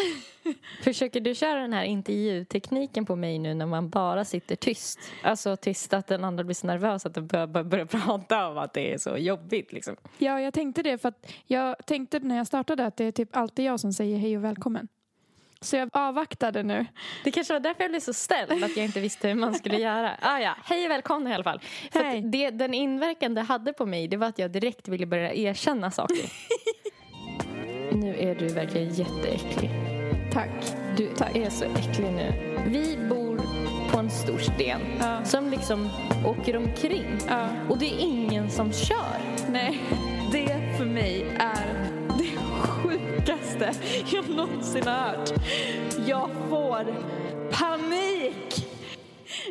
försöker du köra den här intervjutekniken på mig nu när man bara sitter tyst? Alltså tyst att den andra blir så nervös att den börjar, börjar, prata om att det är så jobbigt liksom. Ja, jag tänkte det för att jag tänkte när jag startade att det är typ alltid jag som säger hej och välkommen. Så jag avvaktade nu. Det kanske var därför jag blev så ställd att jag inte visste hur man skulle göra. Ah, ja. Hej och välkomna i alla fall. För det, den inverkan det hade på mig det var att jag direkt ville börja erkänna saker. nu är du verkligen jätteäcklig. Tack. Du är så äcklig nu. Vi bor på en stor sten Ja. som liksom åker omkring. Ja. Och det är ingen som kör. Nej, det för mig är det sjukaste jag någonsin har hört. Jag får panik!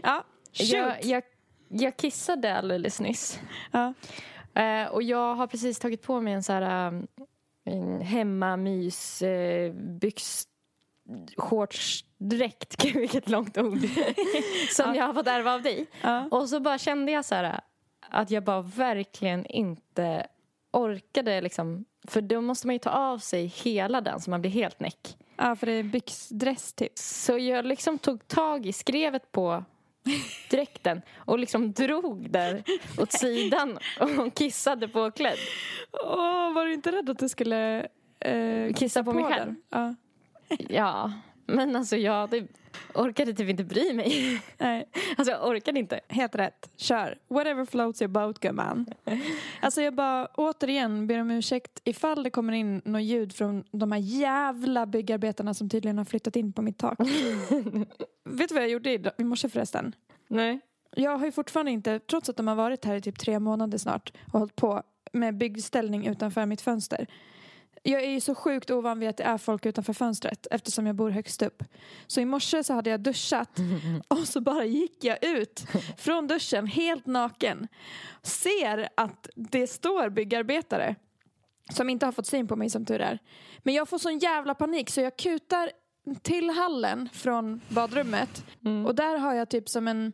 Ja, shoot. Jag, jag, jag kissade alldeles nyss. Ja. Eh, och jag har precis tagit på mig en så här um, hemmamys uh, byx shortsdräkt, Gud vilket långt ord, som jag har fått ärva av dig. Ja. Och så bara kände jag så här att jag bara verkligen inte orkade liksom, för då måste man ju ta av sig hela den så man blir helt näck. ja, för det är byxdress typ. Så jag liksom tog tag i skrevet på dräkten och liksom drog där åt sidan och kissade påklädd. Åh, var du inte rädd att du skulle eh, Kissa på mig själv? Ja. Ja, men alltså jag det orkade typ inte bry mig. Nej, Alltså jag orkade inte. helt rätt. Kör. Whatever floats your boat, gumman. Alltså jag bara återigen ber om ursäkt ifall det kommer in något ljud från de här jävla byggarbetarna som tydligen har flyttat in på mitt tak. Vet du vad jag gjorde i, i morse förresten? Nej. Jag har ju fortfarande inte, trots att de har varit här i typ tre månader snart och hållit på med byggställning utanför mitt fönster. Jag är ju så sjukt ovan vid att det är folk utanför fönstret eftersom jag bor högst upp. Så i morse så hade jag duschat och så bara gick jag ut från duschen helt naken. Ser att det står byggarbetare som inte har fått syn på mig som tur är. Men jag får sån jävla panik så jag kutar till hallen från badrummet och där har jag typ som en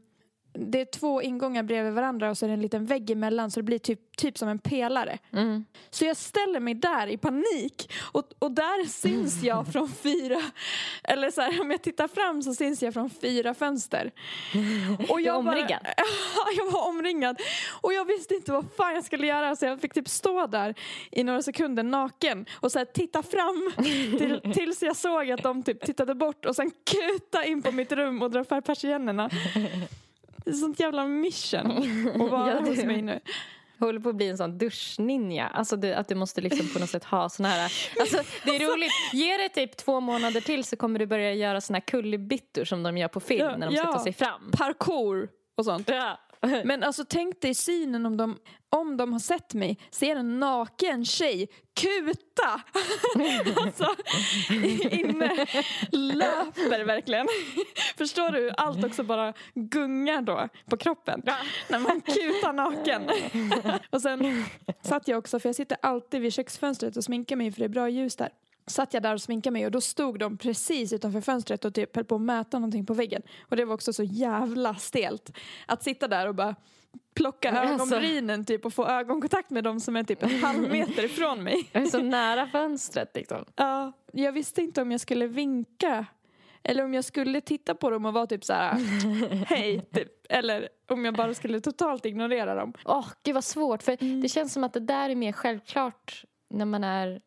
det är två ingångar bredvid varandra och så är det en liten vägg emellan så det blir typ, typ som en pelare. Mm. Så jag ställer mig där i panik och, och där syns jag från fyra, eller så här, om jag tittar fram så syns jag från fyra fönster. Och Du är omringad? Ja, jag var omringad. Och jag visste inte vad fan jag skulle göra så jag fick typ stå där i några sekunder naken och så här, titta fram till, tills jag såg att de typ tittade bort och sen kuta in på mitt rum och dra för persiennerna. Det är sånt jävla mission att vara Ja, hos mig nu. Jag håller på att bli en sån duschninja. Alltså det, att du måste liksom på något sätt ha såna här... Alltså det är roligt. Ge det typ två månader till så kommer du börja göra såna här kullerbyttor som de gör på film Ja, när de ska ja. ta sig fram. Parkour och sånt. Ja. Men alltså tänk dig synen om de, om de har sett mig, ser en naken tjej kuta. alltså, inne löper verkligen. Förstår du hur allt också bara gungar då på kroppen? När man kutar naken. och sen satt jag också, för jag sitter alltid vid köksfönstret och sminkar mig för det är bra ljus där. Satt jag där och sminkade mig och då stod de precis utanför fönstret och typ höll på att mäta någonting på väggen. Och det var också så jävla stelt. Att sitta där och bara plocka Alltså. ögonbrynen typ och få ögonkontakt med dem som är typ en halv meter ifrån mig. Jag är så nära fönstret liksom. Ja, jag visste inte om jag skulle vinka eller om jag skulle titta på dem och vara typ så här hej typ. Eller om jag bara skulle totalt ignorera dem. Åh, gud vad svårt. För Mm. det känns som att det där är mer självklart när man är...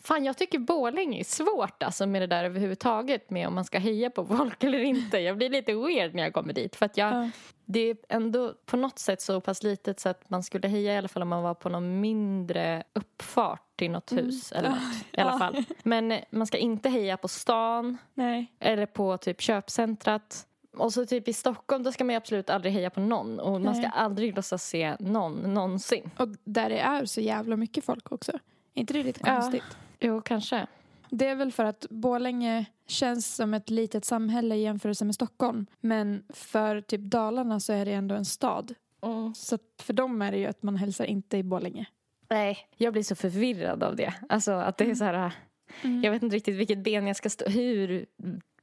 Fan, jag tycker Borlänge är svårt alltså med det där överhuvudtaget med om man ska heja på folk eller inte. Jag blir lite weird när jag kommer dit. För att jag, Ja. Det är ändå på något sätt så pass litet så att man skulle heja i alla fall om man var på någon mindre uppfart till något hus eller något. I alla Ja. fall. Men man ska inte heja på stan Nej. eller på typ köpcentrat. Och så typ i Stockholm då ska man ju absolut aldrig heja på någon och man ska Nej. aldrig låtsas se någon någonsin. Och där det är så jävla mycket folk också. Är inte det lite konstigt? Jo, kanske. Det är väl för att Borlänge känns som ett litet samhälle i jämförelse med Stockholm. Men för typ Dalarna så är det ändå en stad. Så att för dem är det ju att man hälsar inte i Borlänge. Nej, jag blir så förvirrad av det. Alltså att det är så här... Mm. Jag vet inte riktigt vilket ben jag ska stå... Hur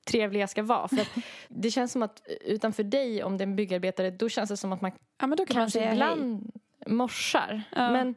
trevlig jag ska vara. För det känns som att utanför dig, om det är en byggarbetare, då känns det som att man Ja, men då kan man kanske säga hej. Morsar. Ja. Men,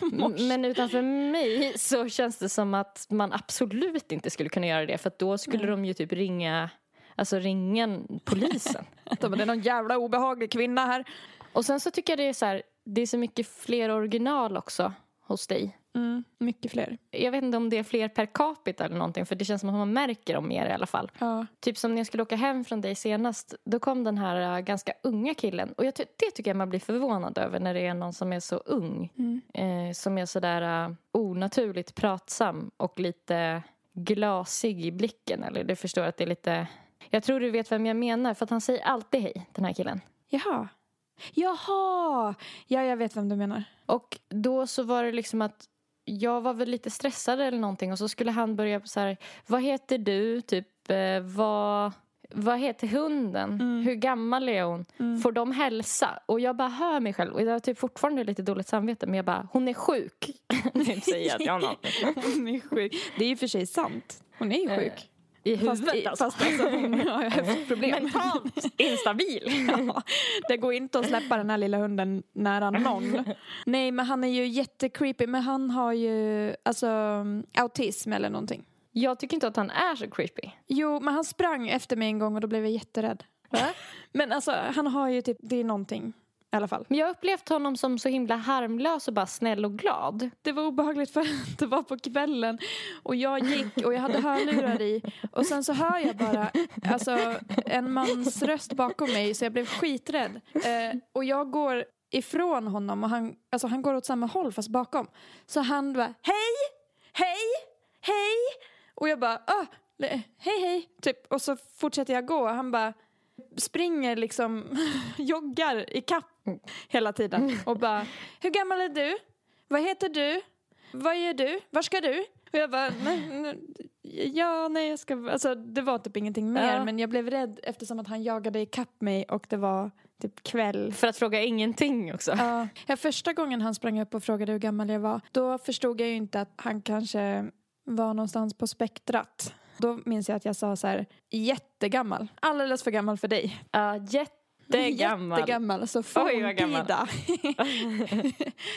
Mors. men utanför mig så känns det som att man absolut inte skulle kunna göra det. För då skulle Nej. de ju typ ringa, alltså ringa polisen. De, det är någon jävla obehaglig kvinna här. Och sen så tycker jag det är så här, det är så mycket fler original också hos dig. Mm, mycket fler. Jag vet inte om det är fler per capita eller någonting för det känns som att man märker dem mer i alla fall. Ja. Typ som när jag skulle åka hem från dig senast, då kom den här äh, ganska unga killen. Och jag ty- det tycker jag man blir förvånad över när det är någon som är så ung. Mm. Eh, som är sådär äh, onaturligt pratsam och lite glasig i blicken. Eller du förstår att det är lite... Jag tror du vet vem jag menar för att han säger alltid hej, den här killen. Jaha. Jaha! Ja, jag vet vem du menar. Och då så var det liksom att jag var väl lite stressad eller någonting och så skulle han börja så här, vad heter du? Typ, eh, vad, vad heter hunden? Mm. Hur gammal är hon? Får de hälsa? Och jag bara hör mig själv och jag har typ fortfarande lite dåligt samvete men jag bara, hon är sjuk. typ säger jag till honom. Hon är sjuk. Det är ju för sig sant. Hon är ju sjuk. I Fast, huvudet i, alltså. fast alltså, hon har höftproblem. Mentalt instabil. Ja, det går inte att släppa den här lilla hunden nära någon. Nej, men han är ju jättecreepy. Men han har ju alltså autism eller någonting. jag tycker inte att han är så creepy. Jo, men han sprang efter mig en gång och då blev jag jätterädd. Men alltså, han har ju typ, det är någonting i alla fall. Men jag har upplevt honom som så himla harmlös och bara snäll och glad. Det var obehagligt för att det var på kvällen och jag gick och jag hade hörlurar i och sen så hör jag bara alltså, en mans röst bakom mig så jag blev skiträdd. Eh, och jag går ifrån honom och han, alltså, han går åt samma håll fast bakom. Så han bara hej, hej, hej och jag bara ah, hej hej typ och så fortsätter jag gå och han bara springer liksom, joggar i kapp hela tiden och bara hur gammal är du? Vad heter du? Vad gör du? Var ska du? Och jag bara, nej, nej, ja, nej, jag ska... Alltså, det var typ ingenting mer, Ja. men jag blev rädd eftersom att han jagade ikapp mig och det var typ kväll. För att fråga ingenting också. Ja. Ja, första gången han sprang upp och frågade hur gammal jag var, då förstod jag ju inte att han kanske var någonstans på spektrat. Då minns jag att jag sa så här, jättegammal, alldeles för gammal för dig. Ja, jättegammal. Jättegammal, så forntida.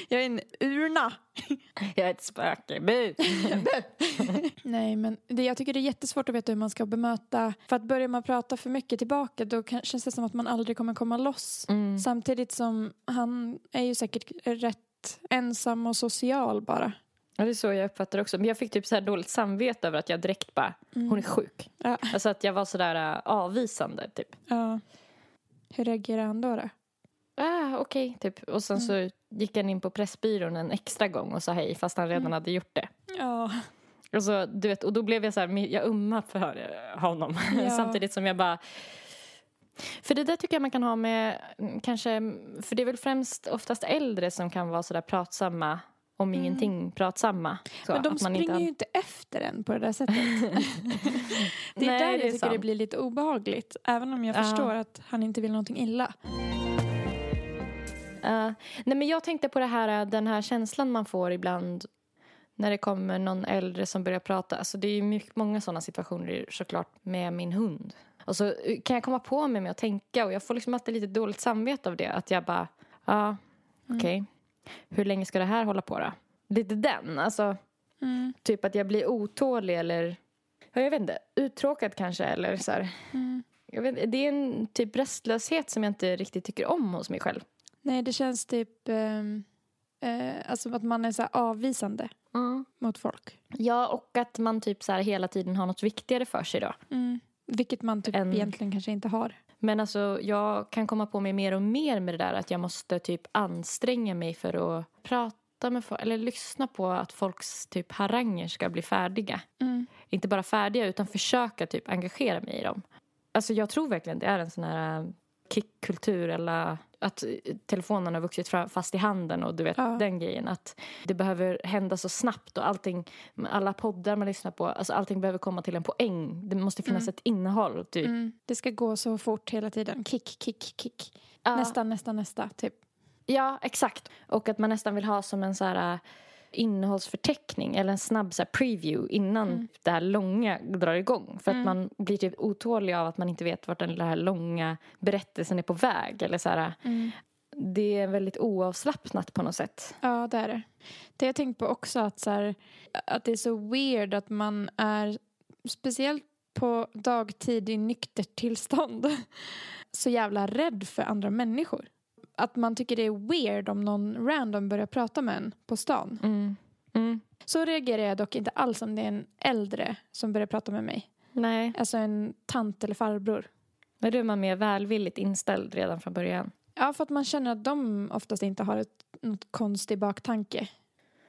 jag är en urna. Jag är ett spöke. Bu. Nej, men det, jag tycker det är jättesvårt att veta hur man ska bemöta. För att börjar man prata för mycket tillbaka då kan, känns det som att man aldrig kommer komma loss. Mm. Samtidigt som han är ju säkert rätt ensam och social bara. Ja, det är så jag uppfattar det också. Men jag fick typ så här dåligt samvete över att jag direkt bara, hon är sjuk. Ja. Alltså att jag var sådär uh, avvisande typ. Ja. Hur reagerar han då? då? Ah, okej, typ. Och sen så gick han in på Pressbyrån en extra gång och sa hej fast han redan hade gjort det. Ja. Och, så, du vet, och då blev jag så här, jag ummar för eh, honom. Ja. Samtidigt som jag bara... För det där tycker jag man kan ha med mm, kanske, för det är väl främst oftast äldre som kan vara sådär pratsamma om ingenting pratsamma. Så, Mm. Men de springer inte ju inte efter en på det där sättet. det är Nej, där det är jag tycker sant. det blir lite obehagligt. Även om jag Ja. förstår att han inte vill någonting illa. Uh, nej men jag tänkte på det här, uh, den här känslan man får ibland när det kommer någon äldre som börjar prata. Alltså det är ju mycket, många sådana situationer såklart med min hund. Och så uh, kan jag komma på mig med att tänka och jag får liksom alltid lite dåligt samvete av det. Att jag bara, ja, okej. Hur länge ska det här hålla på då? Lite den, alltså. Mm. Typ att jag blir otålig eller, ja, jag vet inte, uttråkad kanske eller så här. Mm. Jag vet, det är en typ restlöshet som jag inte riktigt tycker om hos mig själv. Nej, det känns typ ehm, eh, alltså att man är så avvisande mot folk. Ja, och att man typ så hela tiden har något viktigare för sig då. Mm. Vilket man typ En- egentligen kanske inte har. Men alltså, jag kan komma på mig mer och mer med det där att jag måste typ anstränga mig för att prata med folk, eller lyssna på att folks typ haranger ska bli färdiga. Mm. Inte bara färdiga, utan försöka typ engagera mig i dem. Alltså jag tror verkligen det är en sån här kickkultur eller att telefonen har vuxit fast i handen och du vet Ja. den grejen. Att det behöver hända så snabbt och allting, alla poddar man lyssnar på, alltså allting behöver komma till en poäng. Det måste finnas ett innehåll typ. Mm. Det ska gå så fort hela tiden. Kick, kick, kick. Ja. Nästa, nästa, nästa. Typ. Ja, exakt. Och att man nästan vill ha som en så här innehållsförteckning eller en snabb så här, preview innan Mm. det här långa drar igång. För Mm. att man blir typ otålig av att man inte vet vart den här långa berättelsen är på väg. Eller så här, Mm. det är väldigt oavslappnat på något sätt. Ja, det är det. Det jag tänkt på också, att, så här, att det är så weird att man är, speciellt på dagtid i nyktert tillstånd, så jävla rädd för andra människor. Att man tycker det är weird om någon random börjar prata med en på stan. Mm. Mm. Så reagerar jag dock inte alls om det är en äldre som börjar prata med mig. Nej, Alltså en tant eller farbror. men då är man mer välvilligt inställd redan från början. Ja, för att man känner att de oftast inte har ett, något konstig baktanke.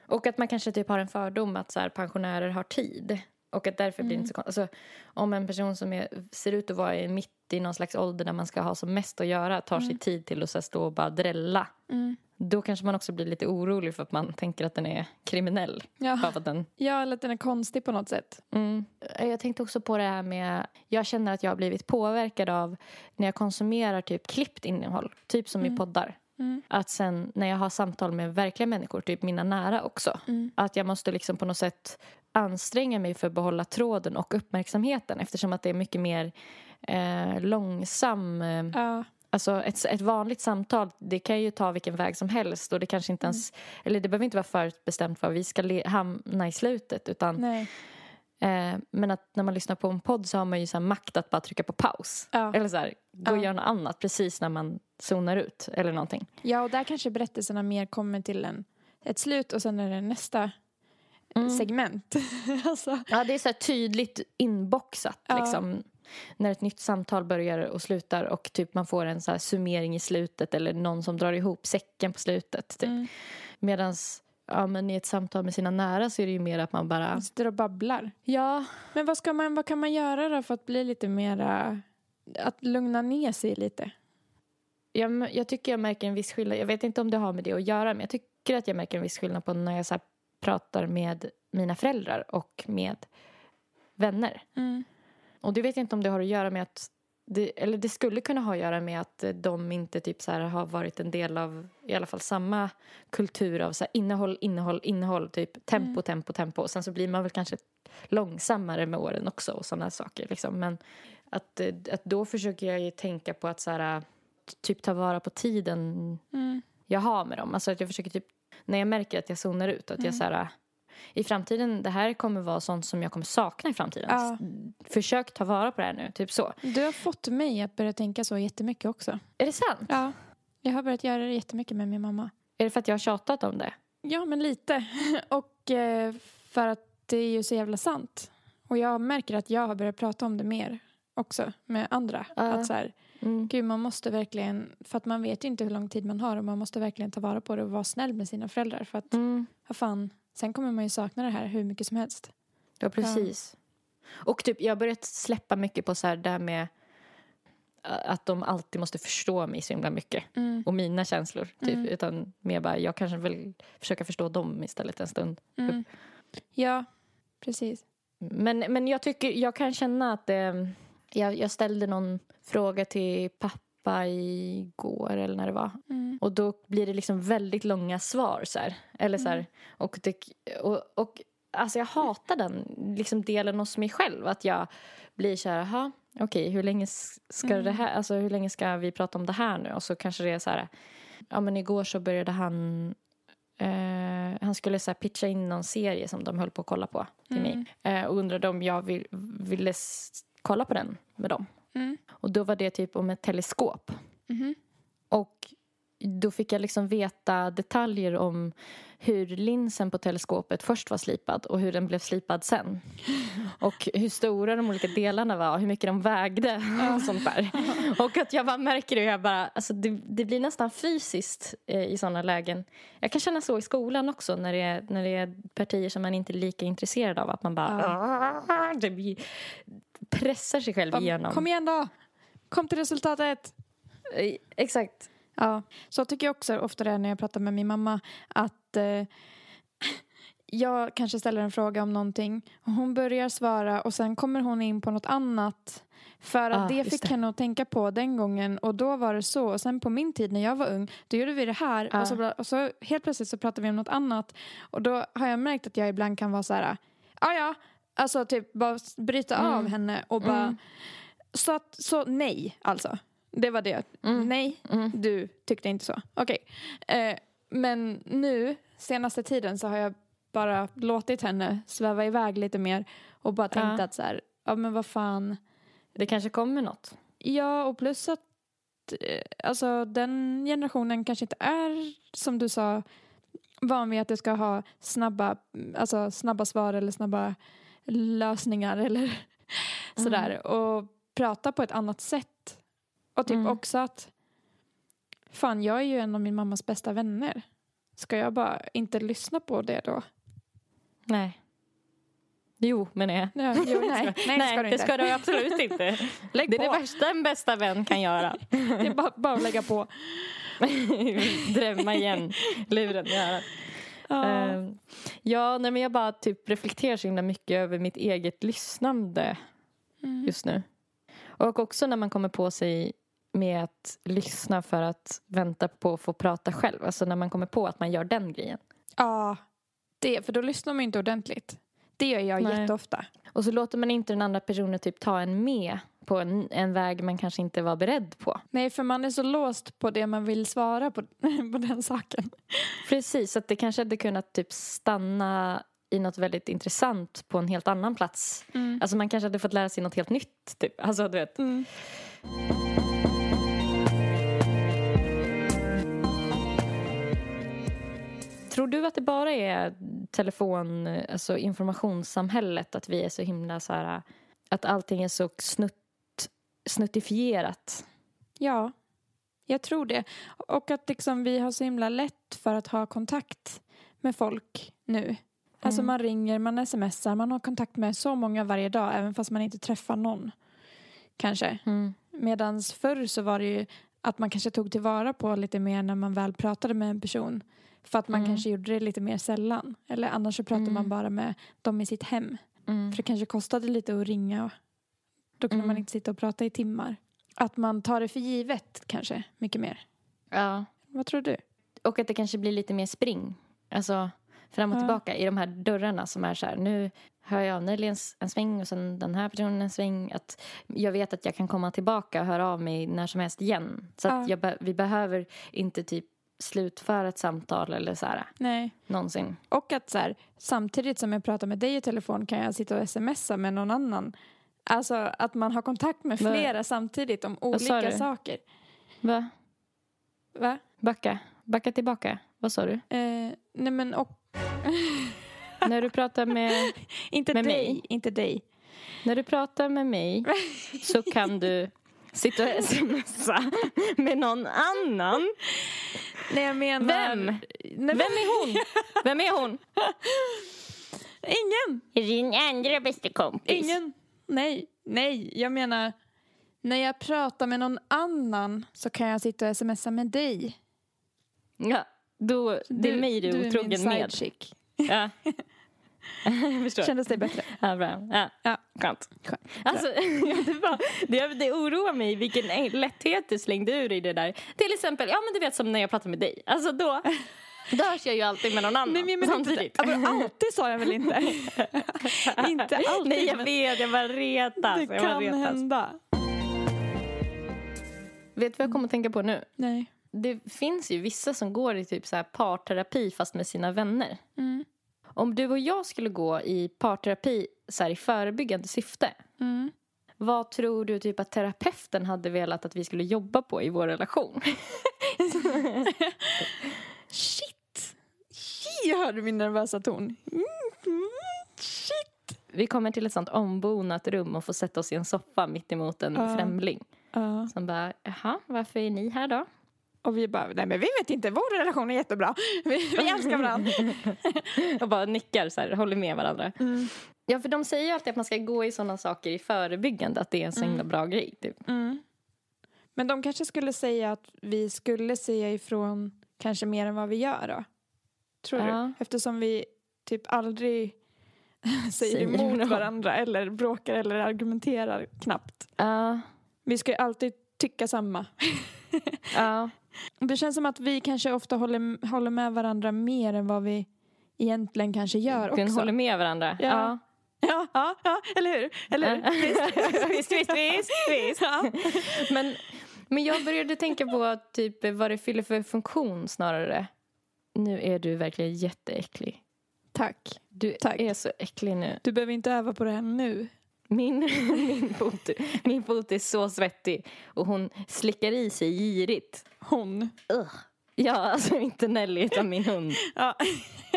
Och att man kanske typ har en fördom att så pensionärer har tid. Och att därför blir det inte så konstigt. Alltså, om en person som är, ser ut att vara i- mitt i någon slags ålder där man ska ha som mest att göra tar sig tid till att så stå och bara drälla. Mm. Då kanske man också blir lite orolig för att man tänker att den är kriminell. Ja. För att den, ja, eller att den är konstig på något sätt. mm. Jag tänkte också på det här med... Jag känner att jag har blivit påverkad av när jag konsumerar typ klippt innehåll. Typ som i poddar. Mm. Att sen när jag har samtal med verkliga människor, typ mina nära också. Mm. Att jag måste liksom på något sätt anstränga mig för att behålla tråden och uppmärksamheten eftersom att det är mycket mer eh, långsam... Eh, Ja. alltså ett, ett vanligt samtal det kan ju ta vilken väg som helst och det kanske inte ens... Eller det behöver inte vara förutbestämt vad vi ska hamna i slutet utan... Nej. Eh, men att när man lyssnar på en podd så har man ju så makt att bara trycka på paus. Ja. Eller så här, gå och Ja. göra något annat precis när man zonar ut eller någonting. ja, och där kanske berättelserna mer kommer till en, ett slut och sen är det nästa Mm. segment. alltså. Ja, det är så tydligt inboxat Ja. liksom. När ett nytt samtal börjar och slutar och typ man får en så summering i slutet eller någon som drar ihop säcken på slutet. Typ. Mm. Medan ja, men i ett samtal med sina nära så är det ju mer att man bara... Man sitter och babblar. Ja, Men vad, ska man, vad kan man göra då för att bli lite mera... Att lugna ner sig lite? jag, jag tycker jag märker en viss skillnad. Jag vet inte om det har med det att göra men jag tycker att jag märker en viss skillnad på när jag så pratar med mina föräldrar och med vänner. Mm. Och det vet jag inte om det har att göra med att det, eller det skulle kunna ha att göra med att eh, de inte typ så här har varit en del av i alla fall samma kultur av så här innehåll, innehåll, innehåll, typ tempo, tempo, tempo. Och sen så blir man väl kanske långsammare med åren också och sådana saker liksom. Men att, eh, att då försöker jag ju tänka på att så här, typ ta vara på tiden Mm. jag har med dem. Alltså att jag försöker typ, när jag märker att jag zonar ut, att jag så här, i framtiden, det här kommer vara sånt som jag kommer sakna i framtiden. Ja. Försök ta vara på det här nu, typ så. Du har fått mig att börja tänka så jättemycket också. Är det sant? Ja. Jag har börjat göra det jättemycket med min mamma. Är det för att jag har tjatat om det? Ja, men lite. Och eh, för att det är ju så jävla sant. Och jag märker att jag har börjat prata om det mer också med andra. Ja. Att så här, Mm. gud man måste verkligen, för att man vet ju inte hur lång tid man har och man måste verkligen ta vara på det och vara snäll med sina föräldrar. För att, Mm. vad fan, sen kommer man ju sakna det här hur mycket som helst. Ja, precis. Och typ, jag har börjat släppa mycket på så här där med att de alltid måste förstå mig så himla mycket. Mm. Och mina känslor, typ. Mm. Utan mer bara, jag kanske vill försöka förstå dem istället en stund. Mm. Ja, precis. Men, men jag tycker, jag kan känna att det, jag, jag ställde någon fråga till pappa igår eller när det var. Mm. Och då blir det liksom väldigt långa svar så här. Eller så här, och, det, och, och alltså jag hatar den liksom delen hos mig själv. Att jag blir så här, jaha, okej, hur länge ska det här, alltså hur länge ska vi prata om det här nu? Och så kanske det är så här, ja men igår så började han Eh, han skulle så här pitcha in någon serie som de höll på att kolla på till mig. Eh, och undrade om jag vill, ville kolla på den med dem. Mm. Och då var det typ om ett teleskop. Mhm. Och då fick jag liksom veta detaljer om hur linsen på teleskopet först var slipad och hur den blev slipad sen. Och hur stora de olika delarna var och hur mycket de vägde och sånt där. Och att jag bara märker det jag bara, alltså det, det blir nästan fysiskt eh, i sådana lägen. Jag kan känna så i skolan också när det, är, när det är partier som man inte är lika intresserad av. Att man bara det blir, pressar sig själv igenom. Kom igen då! Kom till resultatet! Eh, Exakt. Ja, så tycker jag också ofta det är när jag pratar med min mamma att eh, jag kanske ställer en fråga om någonting och hon börjar svara och sen kommer hon in på något annat för att Ah, det fick det. henne att tänka på den gången och då var det så och sen på min tid när jag var ung då gjorde vi det här Ah. och, så, bla- och så helt plötsligt så pratade vi om något annat och då har jag märkt att jag ibland kan vara så här ja ja alltså typ bara bryta Mm. av henne och bara Mm. så att så nej alltså det var det Mm. nej Mm. du tyckte inte så. Okej. Eh, men nu, senaste tiden, så har jag bara låtit henne sväva iväg lite mer och bara tänkt Ja. att så här, ja men vad fan. Det kanske kommer något. Ja, och plus att eh, alltså, den generationen kanske inte är, som du sa, van vid att det ska ha snabba, alltså, snabba svar eller snabba lösningar eller sådär. Och prata på ett annat sätt. Och typ Mm. också att fan, jag är ju en av min mammas bästa vänner. Ska jag bara inte lyssna på det då? Nej. Jo, men jag. Ja, jo, nej, nej, det ska du det ska du absolut inte. Lägg Det är på. det värsta en bästa vän kan göra. Det är bara, bara att lägga på. Drämma igen luren i örat. Ja. Ehm, ja, nej, men jag bara typ reflekterar så himla mycket över mitt eget lyssnande Mm. just nu. Och också när man kommer på sig med att lyssna för att vänta på att få prata själv. Alltså när man kommer på att man gör den grejen. Ja, det, för då lyssnar man inte ordentligt. Det gör jag Nej. jätteofta. Och så låter man inte den andra personen typ ta en med på en, en väg man kanske inte var beredd på. Nej, för man är så låst på det man vill svara på, på den saken. Precis, så att det kanske hade kunnat typ stanna i något väldigt intressant på en helt annan plats. Mm. Alltså man kanske hade fått lära sig något helt nytt. Typ. Alltså du vet. Mm. Tror du att det bara är telefon, alltså informationssamhället, att vi är så himla så här, att allting är så snutt, snuttifierat? Ja, jag tror det. Och att liksom vi har så himla lätt för att ha kontakt med folk nu. Alltså Mm. man ringer, man smsar, man har kontakt med så många varje dag även fast man inte träffar någon. Kanske. Mm. Medan förr så var det ju att man kanske tog tillvara på lite mer när man väl pratade med en person. För att man Mm. kanske gjorde det lite mer sällan. Eller annars så pratade Mm. man bara med dem i sitt hem. Mm. För det kanske kostade lite att ringa. Då kunde Mm. man inte sitta och prata i timmar. Att man tar det för givet kanske mycket mer. Ja. Vad tror du? Och att det kanske blir lite mer spring. Alltså fram och Ja. tillbaka i de här dörrarna som är så här. Nu hör jag av Nelly en, en sväng och sen den här personen en sväng. Att jag vet att jag kan komma tillbaka och höra av mig när som helst igen. Så att Ja. jag vi behöver inte typ slutföra ett samtal eller så här Nej. någonsin. Och att så här, samtidigt som jag pratar med dig i telefon kan jag sitta och smsa med någon annan. Alltså att man har kontakt med flera samtidigt om olika saker. Va? Va? Backa. Backa tillbaka. Vad sa du? Eh, nej men och... när du pratar med Inte Med dig. mig? Inte dig. När du pratar med mig så kan du sitta och smsa med någon annan. Nej jag menar... Vem? Vem är hon? Vem är hon? ingen. Din andra bästa kompis. Ingen. Nej. Nej, jag menar... När jag pratar med någon annan så kan jag sitta och smsa med dig. Ja, då, det är mig du är du otrogen min med. sidechick. Ja. Jag förstår. Kändes det bättre? Ja, bra. Ja, Ja. skönt. Skönt. Alltså, det, var, det, det oroar mig vilken lätthet du slängde ur i det där. Till exempel, ja men du vet som när jag pratar med dig. Alltså då, då hörs jag ju alltid med någon annan Nej, men menar inte samtidigt. det. Alltså, alltid sa jag väl inte? inte alltid. Nej jag men vet, jag bara retas. det kan retas. hända. Vet du vad jag kommer att tänka på nu? Nej. Det finns ju vissa som går i typ så här parterapi fast med sina vänner. Mm. Om du och jag skulle gå i parterapi så här, i förebyggande syfte. Mm. Vad tror du typ att terapeuten hade velat att vi skulle jobba på i vår relation? Shit! Jag hörde min nervösa ton. Mm. Shit! Vi kommer till ett sånt ombonat rum och får sätta oss i en soffa mitt emot en Ja. främling. Ja. Som bara, jaha, varför är ni här då? Och vi bara, nej men vi vet inte, vår relation är jättebra. Vi, vi älskar varandra. Och bara nickar så här, håller med varandra. Mm. Ja, för de säger ju alltid att man ska gå i sådana saker i förebyggande, att det är en så himla bra grej. Typ. Mm. Men de kanske skulle säga att vi skulle säga ifrån kanske mer än vad vi gör då? Tror Ja. du? Eftersom vi typ aldrig säger emot varandra eller bråkar eller argumenterar knappt. Ja, Vi ska ju alltid tycka samma. ja. Det känns som att vi kanske ofta håller, håller med varandra mer än vad vi egentligen kanske gör Den också. håller med varandra. Ja. Ja, ja, ja, eller hur? Eller hur? visst, visst, visst, visst. Ja. Men, men jag började tänka på typ vad det fyller för funktion snarare. Nu är du verkligen jätteäcklig. Tack. Du Tack. är så äcklig nu. Du behöver inte öva på det här nu. Min, min, fot, min fot är så svettig och hon slickar i sig girigt. Hon. Ja, alltså inte Nelly utan min hund. Ja.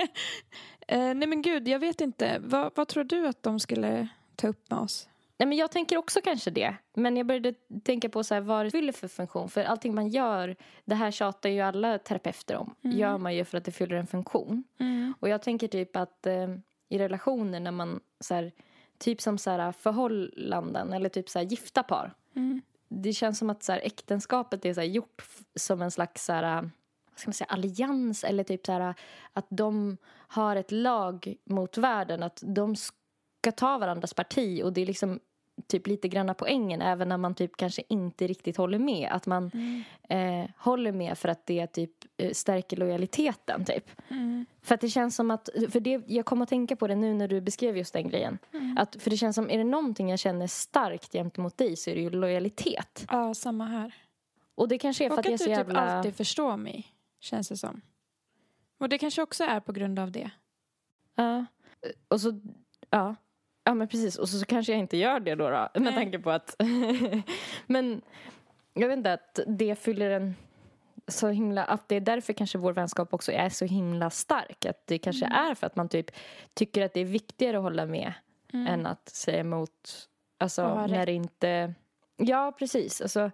eh, nej men gud, jag vet inte. Vad, vad tror du att de skulle ta upp med oss? Nej, men jag tänker också kanske det. Men jag började tänka på så här, vad det fyller för funktion. För allting man gör, det här tjatar ju alla terapeuter om. Gör man ju för att det fyller en funktion. Och jag tänker typ att eh, i relationer när man så här, typ som så här, förhållanden eller typ så här, gifta par. Det känns som att så här, äktenskapet är så här, gjort som en slags så här, vad ska man säga, allians eller typ så här, att de har ett lag mot världen. Att de ska ta varandras parti och det är liksom typ lite granna poängen även när man typ kanske inte riktigt håller med. Att man eh, håller med för att det typ eh, stärker lojaliteten typ. För att det känns som att, för det, jag kom att tänka på det nu när du beskrev just den grejen. Att, för det känns som, är det någonting jag känner starkt gentemot dig så är det ju lojalitet. Ja, samma här. Och det kanske är för Och att jag är att så du typ jävla... alltid förstår mig, känns det som. Och det kanske också är på grund av det. Ja. Och så, ja. Ja men precis, och så, så kanske jag inte gör det då, då med Nej. tanke på att... men jag vet inte, att det fyller en så himla... Att det är därför kanske vår vänskap också är så himla stark. Att det kanske Mm. är för att man typ tycker att det är viktigare att hålla med Mm. än att säga emot. Alltså när det inte... Ja, precis. Alltså,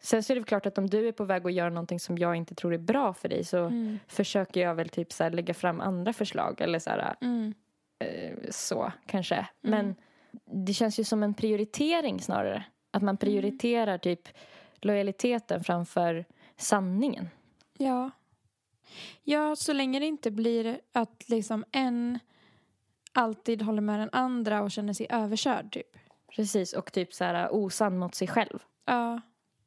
sen så är det klart att om du är på väg att göra någonting som jag inte tror är bra för dig så Mm. försöker jag väl typ så lägga fram andra förslag eller så här, Mm. Så kanske. Men det känns ju som en prioritering snarare. Att man prioriterar typ lojaliteten framför sanningen. Ja. Ja, så länge det inte blir att liksom en alltid håller med den andra och känner sig överkörd, typ. Precis, och typ så här osann mot sig själv. Ja.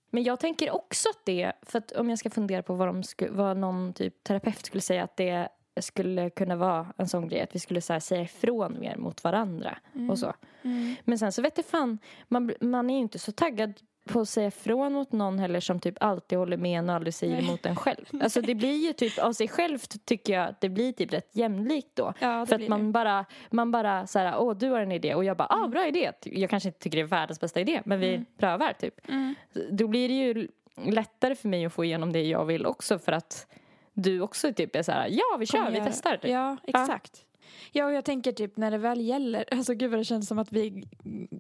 Men jag tänker också att det, för att om jag ska fundera på vad, de sku, vad någon typ terapeut skulle säga att det skulle kunna vara en sån grej att vi skulle så säga ifrån mer mot varandra och så. Mm. Men sen så vet jag fan, man, man är ju inte så taggad på att säga ifrån mot någon heller som typ alltid håller med en och aldrig säger Nej. emot en själv. Alltså det blir ju typ av sig självt tycker jag att det blir typ rätt jämlikt då. Ja, För att man det. bara, man bara så här, åh du har en idé och jag bara, ah Mm. bra idé. Jag kanske inte tycker det är världens bästa idé men vi prövar typ. Mm. Då blir det ju lättare för mig att få igenom det jag vill också för att du också typ är så här, ja vi kör, vi testar. Typ. Ja, exakt. Ja, och jag tänker typ när det väl gäller, alltså gud vad det känns som att vi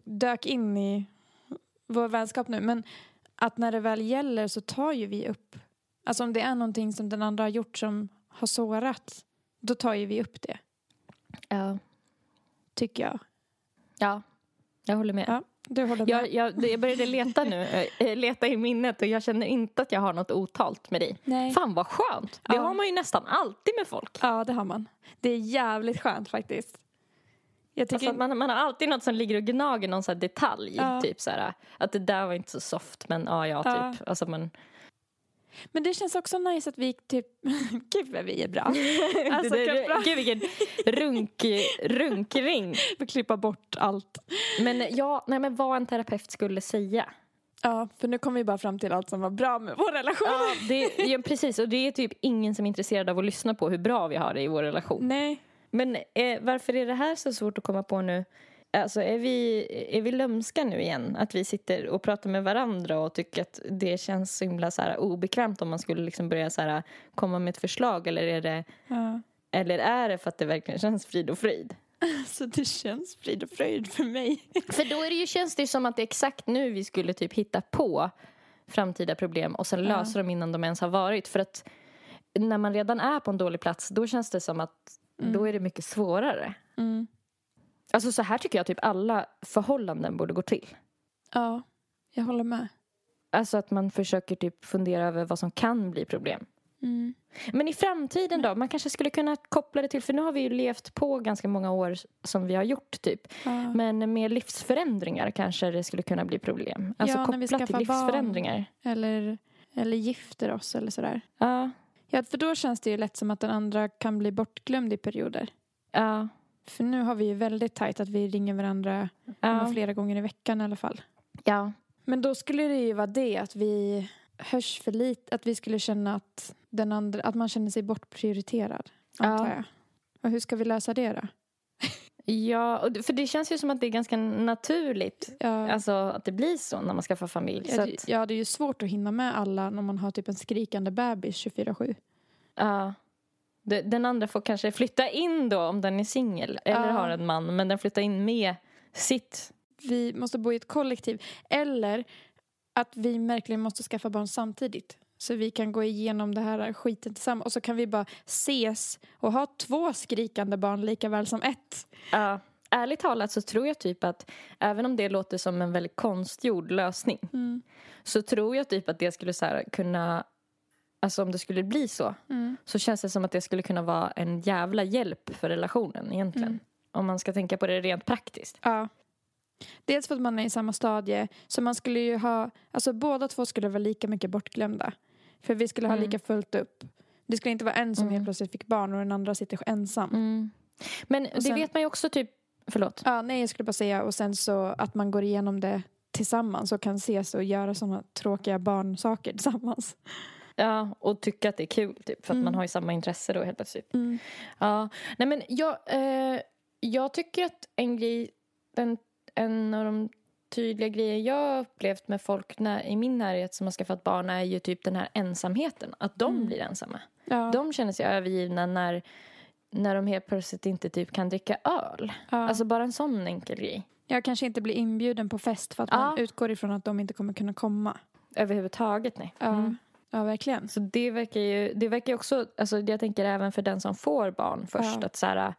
dök in i vår vänskap nu, men att när det väl gäller så tar ju vi upp, alltså om det är någonting som den andra har gjort som har sårat, då tar ju vi upp det, Ja. tycker jag. ja, jag håller med. Ja, du håller med? Jag, jag, jag började leta nu, eh, leta i minnet och jag känner inte att jag har något otalt med dig. Nej. Fan vad skönt! Det Ja. har man ju nästan alltid med folk. Ja, det har man. Det är jävligt skönt faktiskt. Jag tycker Alltså man, man har alltid något som ligger och gnager någon här detalj. Ja. Typ så här, att det där var inte så soft men ja, ja, Ja. typ. Alltså, man, Men det känns också nice att vi typ... Gud vad vi är bra. Alltså, det, det, bra. gud vilken runk, runkring. Vi klippa bort allt. Men ja, nej men vad en terapeut skulle säga. Ja, för nu kom vi bara fram till allt som var bra med vår relation. Ja, det, ja, precis. Och det är typ ingen som är intresserad av att lyssna på hur bra vi har det i vår relation. Nej. Men eh, varför är det här så svårt att komma på nu? Alltså är vi, är vi lömska nu igen? Att vi sitter och pratar med varandra och tycker att det känns så himla så här obekvämt om man skulle liksom börja så här, komma med ett förslag eller är, det, Ja. eller är det för att det verkligen känns frid och frid? Så det känns frid och fröjd för mig. För då är det ju, känns det ju som att det är exakt nu vi skulle typ hitta på framtida problem och sen Ja. lösa dem innan de ens har varit. För att när man redan är på en dålig plats då känns det som att då är det mycket svårare. Mm. Alltså så här tycker jag typ alla förhållanden borde gå till. Ja, jag håller med. Alltså att man försöker typ fundera över vad som kan bli problem. Mm. Men i framtiden då? Man kanske skulle kunna koppla det till, för nu har vi ju levt på ganska många år som vi har gjort typ. Ja. Men med livsförändringar kanske det skulle kunna bli problem. Alltså Ja, när vi kopplat till skaffar barn. livsförändringar. Eller, eller gifter oss eller sådär. Ja, Ja, för då känns det ju lätt som att den andra kan bli bortglömd i perioder. ja, För nu har vi ju väldigt tajt att vi ringer varandra ja. flera gånger i veckan i alla fall. ja. Men då skulle det ju vara det att vi hörs för lite, att vi skulle känna att den andra, att man känner sig bortprioriterad. Antar Ja. jag. Och hur ska vi lösa det då? Ja, för det känns ju som att det är ganska naturligt. Ja, Alltså att det blir så när man skaffar familj. Ja, att, det- ja, det är ju svårt att hinna med alla när man har typ en skrikande bebis 24-7. ja. Den andra får kanske flytta in då om den är singel eller Ja. har en man. Men den flyttar in med sitt. Vi måste bo i ett kollektiv. Eller att vi verkligen måste skaffa barn samtidigt. Så vi kan gå igenom det här skiten tillsammans. Och så kan vi bara ses och ha två skrikande barn lika väl som ett. Ja. Ärligt talat så tror jag typ att även om det låter som en väldigt konstgjord lösning Mm. så tror jag typ att det skulle så kunna Alltså om det skulle bli så Mm. så känns det som att det skulle kunna vara en jävla hjälp för relationen egentligen. Mm. Om man ska tänka på det rent praktiskt. Ja. Dels för att man är i samma stadie. Så man skulle ju ha, alltså båda två skulle vara lika mycket bortglömda. För vi skulle ha Mm. lika fullt upp. Det skulle inte vara en som Mm. helt plötsligt fick barn och den andra sitter ensam. Men det sen- vet man ju också typ, förlåt. Ja, nej jag skulle bara säga och sen så att man går igenom det tillsammans och kan ses och göra sådana tråkiga barnsaker tillsammans. Ja, och tycka att det är kul typ för att Mm. man har ju samma intresse då helt plötsligt. Ja, nej men jag, eh, jag tycker att en grej, en, en av de tydliga grejer jag har upplevt med folk när, i min närhet som har skaffat barn är ju typ den här ensamheten. Att de Mm. blir ensamma. Ja. De känner sig övergivna när, när de helt plötsligt inte typ kan dricka öl. ja. Alltså bara en sån enkel grej. jag kanske inte blir inbjuden på fest för att man Ja. utgår ifrån att de inte kommer kunna komma. Överhuvudtaget nej. Mm. Ja verkligen. Så det verkar ju, det verkar också, alltså jag tänker även för den som får barn först Ja. att så här,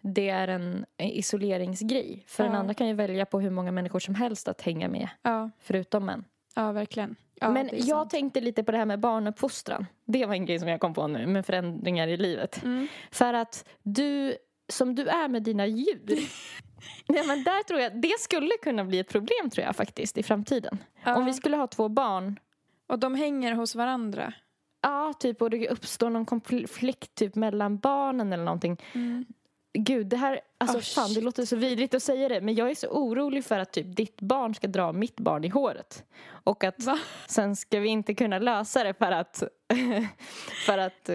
det är en isoleringsgrej. För den Ja. andra kan ju välja på hur många människor som helst att hänga med, Ja, förutom en. ja verkligen. Ja, Men jag sant. tänkte lite på det här med barnuppfostran. Det var en grej som jag kom på nu, med förändringar i livet. Mm. För att du, som du är med dina djur, Nej, men där tror jag, det skulle kunna bli ett problem tror jag faktiskt i framtiden. Ja. Om vi skulle ha två barn Och de hänger hos varandra. Ja, typ och det uppstår någon konflikt typ mellan barnen eller någonting. Gud, det här, alltså Oh, fan det låter så vidrigt att säga det men jag är så orolig för att typ ditt barn ska dra mitt barn i håret. Och att Va? sen ska vi inte kunna lösa det för att, för att,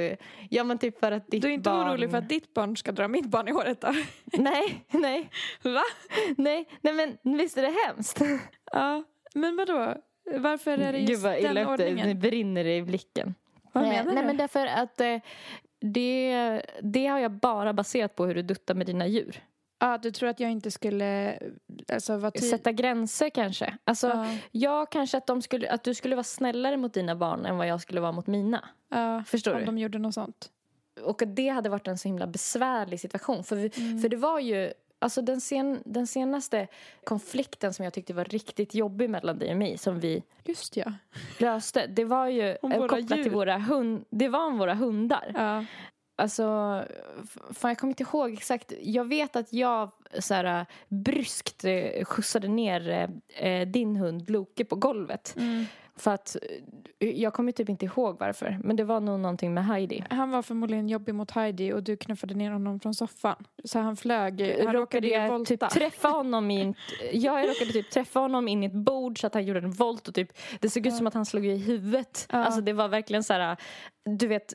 ja men typ för att ditt Du är inte barn... orolig för att ditt barn ska dra mitt barn i håret då? Nej, nej, Va? nej, nej men visst är det hemskt? Ja, men vadå? Varför är det just Gud vad illa den det, ordningen? nu brinner det i blicken. Vad menar Nej du? men därför att eh, det, det har jag bara baserat på hur du duttar med dina djur. Ja, du tror att jag inte skulle alltså, vara ty- Sätta gränser kanske. Alltså, Ja, jag kanske att, de skulle, att du skulle vara snällare mot dina barn än vad jag skulle vara mot mina. ja, Förstår om du? de gjorde något sånt. Och det hade varit en så himla besvärlig situation. För, vi, Mm. för det var ju, alltså den, sen, den senaste konflikten som jag tyckte var riktigt jobbig mellan dig och mig som vi Just ja. löste, det var ju eh, kopplat djur. till våra hund, det var om våra hundar. ja. Alltså, fan jag kommer inte ihåg exakt. Jag vet att jag så här, bryskt eh, skjutsade ner eh, din hund Loke på golvet. Mm. För att, jag kommer typ inte ihåg varför. Men det var nog någonting med Heidi. Han var förmodligen jobbig mot Heidi och du knuffade ner honom från soffan. Så han flög, han råkade jag volta. typ träffa honom i en, jag råkade typ träffa honom in i ett bord så att han gjorde en volt och typ det såg ut som att han slog i huvudet. Ja. Alltså det var verkligen så här, du vet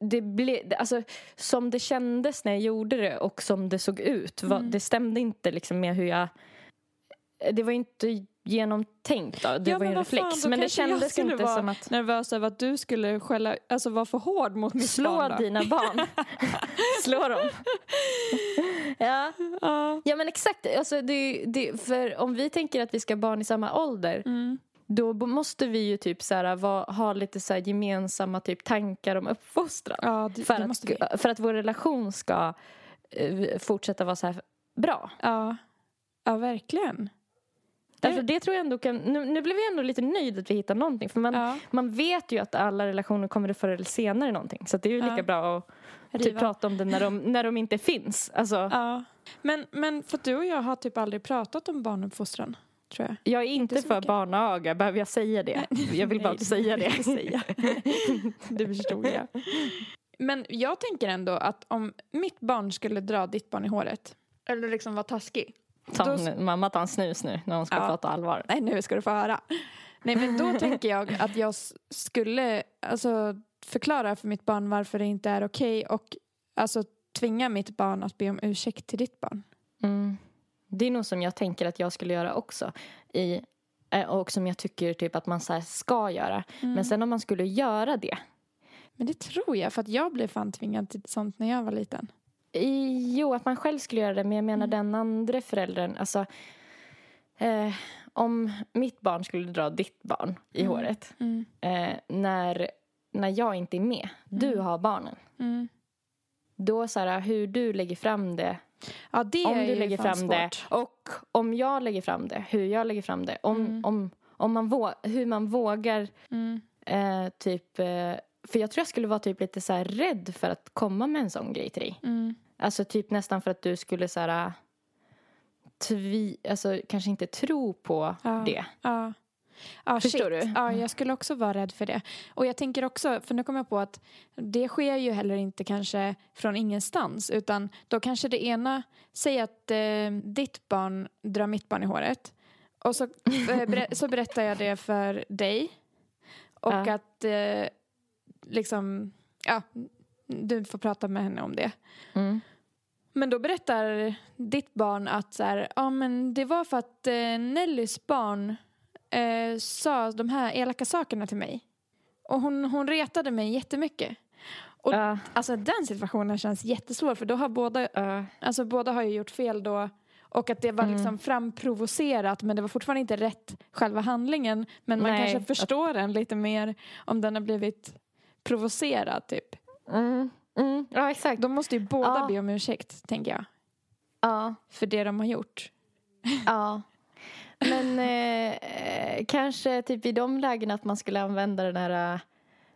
det blev, alltså, som det kändes när jag gjorde det och som det såg ut, var, Mm. det stämde inte liksom med hur jag... Det var inte genomtänkt då, det Ja, var ju en fan, reflex. då men det kändes inte vara som att nervös över att du skulle skälla, alltså vara för hård mot mitt slå barn. då. dina barn. slå dem. ja. Ja. Ja men exakt, alltså det, det, för om vi tänker att vi ska ha barn i samma ålder Mm. Då måste vi ju typ så här, va, ha lite så gemensamma typ tankar om uppfostran. Ja, det, för, det att, vi. för att vår relation ska eh, fortsätta vara så här bra. Ja. ja, verkligen. Det- Alltså det tror jag ändå kan, nu, nu blev jag ändå lite nöjd att vi hittar någonting. För man, Ja. man vet ju att alla relationer kommer det förr eller senare någonting. Så det är ju lika Ja. bra att typ prata om det när de, när de inte finns. Alltså, Ja. Men, men för att du och jag har typ aldrig pratat om barnuppfostran, tror jag. Jag är inte Inte så för mycket. barnaga, behöver jag säga det? Jag vill bara Nej, säga det det. vill jag säga. Du förstod det. Men jag tänker ändå att om mitt barn skulle dra ditt barn i håret, eller liksom vara taskig. Ta, Då- en- mamma tar en snus nu när hon ska Ja. prata allvar. Nej, nu ska du få höra. Nej, men då tänker jag att jag skulle alltså, förklara för mitt barn varför det inte är okej och alltså tvinga mitt barn att be om ursäkt till ditt barn. Mm. Det är nog som jag tänker att jag skulle göra också. I, eh, och som jag tycker typ att man så ska göra. Mm. Men sen om man skulle göra det. Men det tror jag, för att jag blev fan tvingad till sånt när jag var liten. I, jo, att man själv skulle göra det. Men jag menar Mm. den andra föräldern. Alltså, eh, om mitt barn skulle dra ditt barn i Mm. håret. Mm. Eh, när, när jag inte är med. Du Mm. har barnen. Mm. Då så här, hur du lägger fram det Ja, det om är du lägger fram det svårt. och om jag lägger fram det, hur jag lägger fram det. Om, Mm. om, om man vå, hur man vågar Mm. eh, typ... Eh, för jag tror jag skulle vara typ lite så rädd för att komma med en sån grej till dig. Mm. Alltså typ nästan för att du skulle så här... Tvi, alltså kanske inte tro på Ja. det. Ja. Ja, Förstår shit. du? Ja, jag skulle också vara rädd för det. Och jag tänker också, för nu kommer jag på att det sker ju heller inte kanske från ingenstans utan då kanske det ena, säg att eh, ditt barn drar mitt barn i håret och så, eh, ber, så berättar jag det för dig och Ja. att eh, liksom, ja, du får prata med henne om det. Mm. Men då berättar ditt barn att så här, ja, men det var för att eh, Nellys barn eh, sa de här elaka sakerna till mig. Och hon, hon retade mig jättemycket. Och Ja, alltså den situationen känns jättesvår för då har båda, ja. alltså båda har ju gjort fel då. Och att det var Mm. liksom framprovocerat men det var fortfarande inte rätt själva handlingen. Men man Nej, kanske förstår den lite mer om den har blivit provocerad typ. Mm. Mm. ja exakt. Då måste ju båda Ja. be om ursäkt tänker jag. Ja. För det de har gjort. Ja. Men eh, kanske typ i de lägena att man skulle använda den här eh,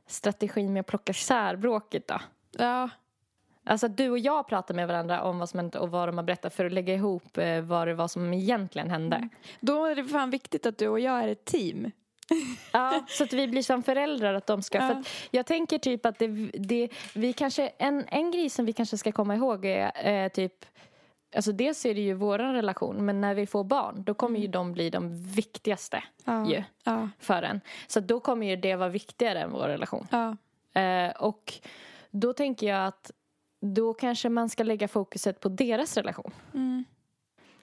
strategin med att plocka isär bråket då. Ja, Alltså att du och jag pratar med varandra om vad som hänt och vad de har berättat för att lägga ihop eh, vad det var som egentligen hände. Mm. Då är det fan viktigt att du och jag är ett team. Ja, så att vi blir som föräldrar att de ska... Ja. För jag tänker typ att det, det, vi kanske, en, en grej som vi kanske ska komma ihåg är eh, typ Alltså dels är det ju vår relation men när vi får barn då kommer ju de bli de viktigaste Ja. ju Ja. för en. Så då kommer ju det vara viktigare än vår relation. Ja. Eh, och då tänker jag att då kanske man ska lägga fokuset på deras relation. Mm.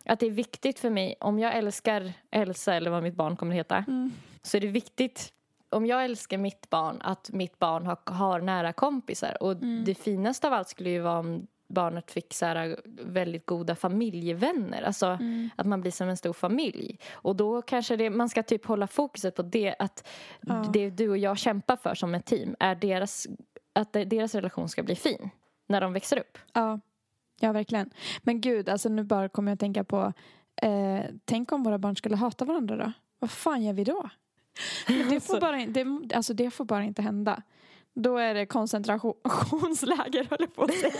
Att det är viktigt för mig, om jag älskar Elsa eller vad mitt barn kommer att heta, Mm. så är det viktigt om jag älskar mitt barn att mitt barn har, har nära kompisar. Och Mm. det finaste av allt skulle ju vara om barnet fick så här väldigt goda familjevänner. Alltså Mm. att man blir som en stor familj. Och då kanske det, man ska typ hålla fokuset på det att Ja. det du och jag kämpar för som ett team är deras, att deras relation ska bli fin när de växer upp. Ja. ja, verkligen. Men gud, alltså nu bara kommer jag att tänka på eh, tänk om våra barn skulle hata varandra då? Vad fan gör vi då? Det får, bara, in- det, alltså det får bara inte hända. Då är det koncentrationsläger höll jag på att säga.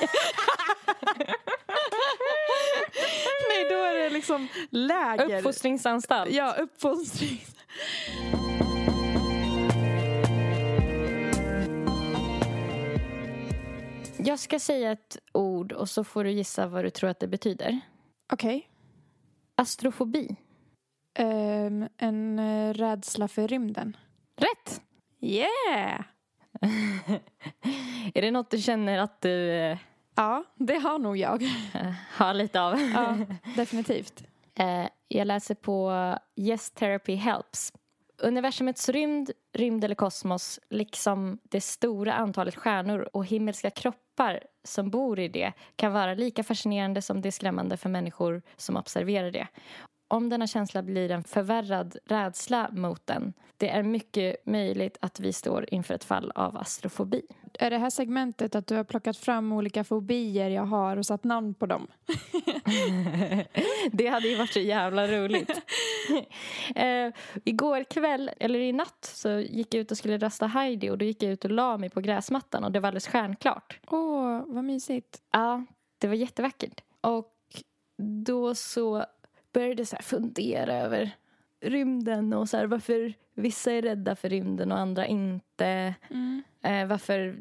Nej, då är det liksom läger. Uppfostringsanstalt. Ja, uppfostring. Jag ska säga ett ord och så får du gissa vad du tror att det betyder. Okej. Astrofobi. Ehm, en uh, rädsla för rymden. Rätt! Yeah! Är det något du känner att du eh, Ja, det har nog jag. har lite av? Ja, definitivt. Eh, jag läser på Yes Therapy Helps. Universumets rymd, rymd eller kosmos, liksom det stora antalet stjärnor och himmelska kroppar som bor i det kan vara lika fascinerande som det är skrämmande för människor som observerar det. Om denna känsla blir en förvärrad rädsla mot den, det är mycket möjligt att vi står inför ett fall av astrofobi. Är det här segmentet att du har plockat fram olika fobier jag har och satt namn på dem? det hade ju varit så jävla roligt. eh, igår kväll, eller i natt, så gick jag ut och skulle rasta Heidi och då gick jag ut och la mig på gräsmattan och det var alldeles stjärnklart. Åh, vad mysigt. Ja, det var jättevackert. Och då så började så fundera över rymden och så här, varför vissa är rädda för rymden och andra inte. Mm. Eh, varför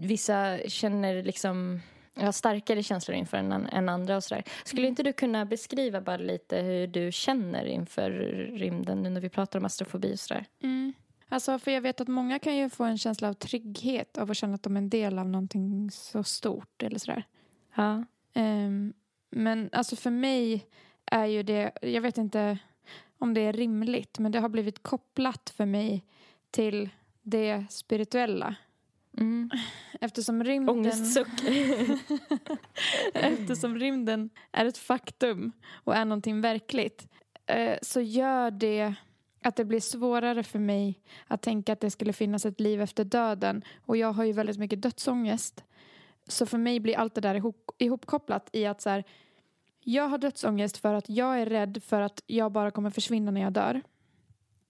vissa känner liksom ja, starkare känslor inför än, än andra och sådär. Skulle Mm. inte du kunna beskriva bara lite hur du känner inför rymden nu när vi pratar om astrofobi och sådär? Mm. Alltså, för jag vet att många kan ju få en känsla av trygghet av att känna att de är en del av någonting så stort eller sådär. Ja. Ehm, men alltså för mig är ju det, jag vet inte om det är rimligt, men det har blivit kopplat för mig till det spirituella. Mm. Eftersom rymden, Ångestsuck. eftersom rymden är ett faktum och är någonting verkligt eh, så gör det att det blir svårare för mig att tänka att det skulle finnas ett liv efter döden. Och jag har ju väldigt mycket dödsångest. Så för mig blir allt det där ihop, ihopkopplat i att så här, jag har dödsångest för att jag är rädd för att jag bara kommer försvinna när jag dör.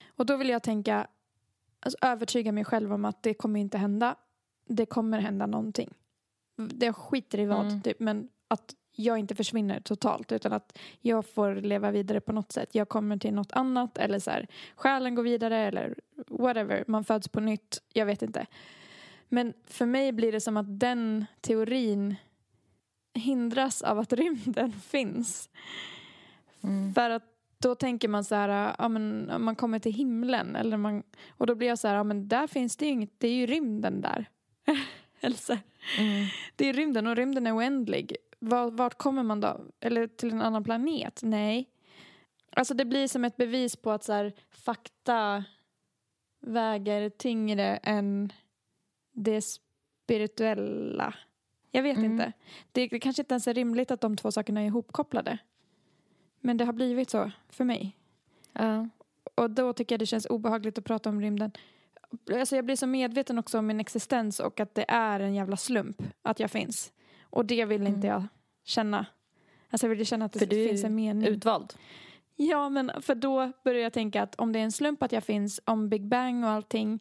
Och då vill jag tänka, alltså övertyga mig själv om att det kommer inte hända. Det kommer hända någonting. Det skiter i vad, Mm. typ, men att jag inte försvinner totalt utan att jag får leva vidare på något sätt. Jag kommer till något annat eller så här, själen går vidare eller whatever. Man föds på nytt, jag vet inte. Men för mig blir det som att den teorin hindras av att rymden finns. Mm. För att då tänker man så här, ja, men, man kommer till himlen eller man, och då blir jag så här, ja, men där finns det ju inget, det är ju rymden där. här, Mm. det är rymden och rymden är oändlig. Var, vart kommer man då? Eller till en annan planet? Nej. Alltså det blir som ett bevis på att så här, fakta väger tyngre än det spirituella. Jag vet Mm. inte. Det, det kanske inte ens är rimligt att de två sakerna är ihopkopplade. Men det har blivit så för mig. Ja. Och då tycker jag det känns obehagligt att prata om rymden. Alltså jag blir så medveten också om min existens och att det är en jävla slump att jag finns. Och det vill inte jag känna. Alltså jag vill känna att det För du är finns en mening. Utvald. Ja, men för då börjar jag tänka att om det är en slump att jag finns, om Big Bang och allting,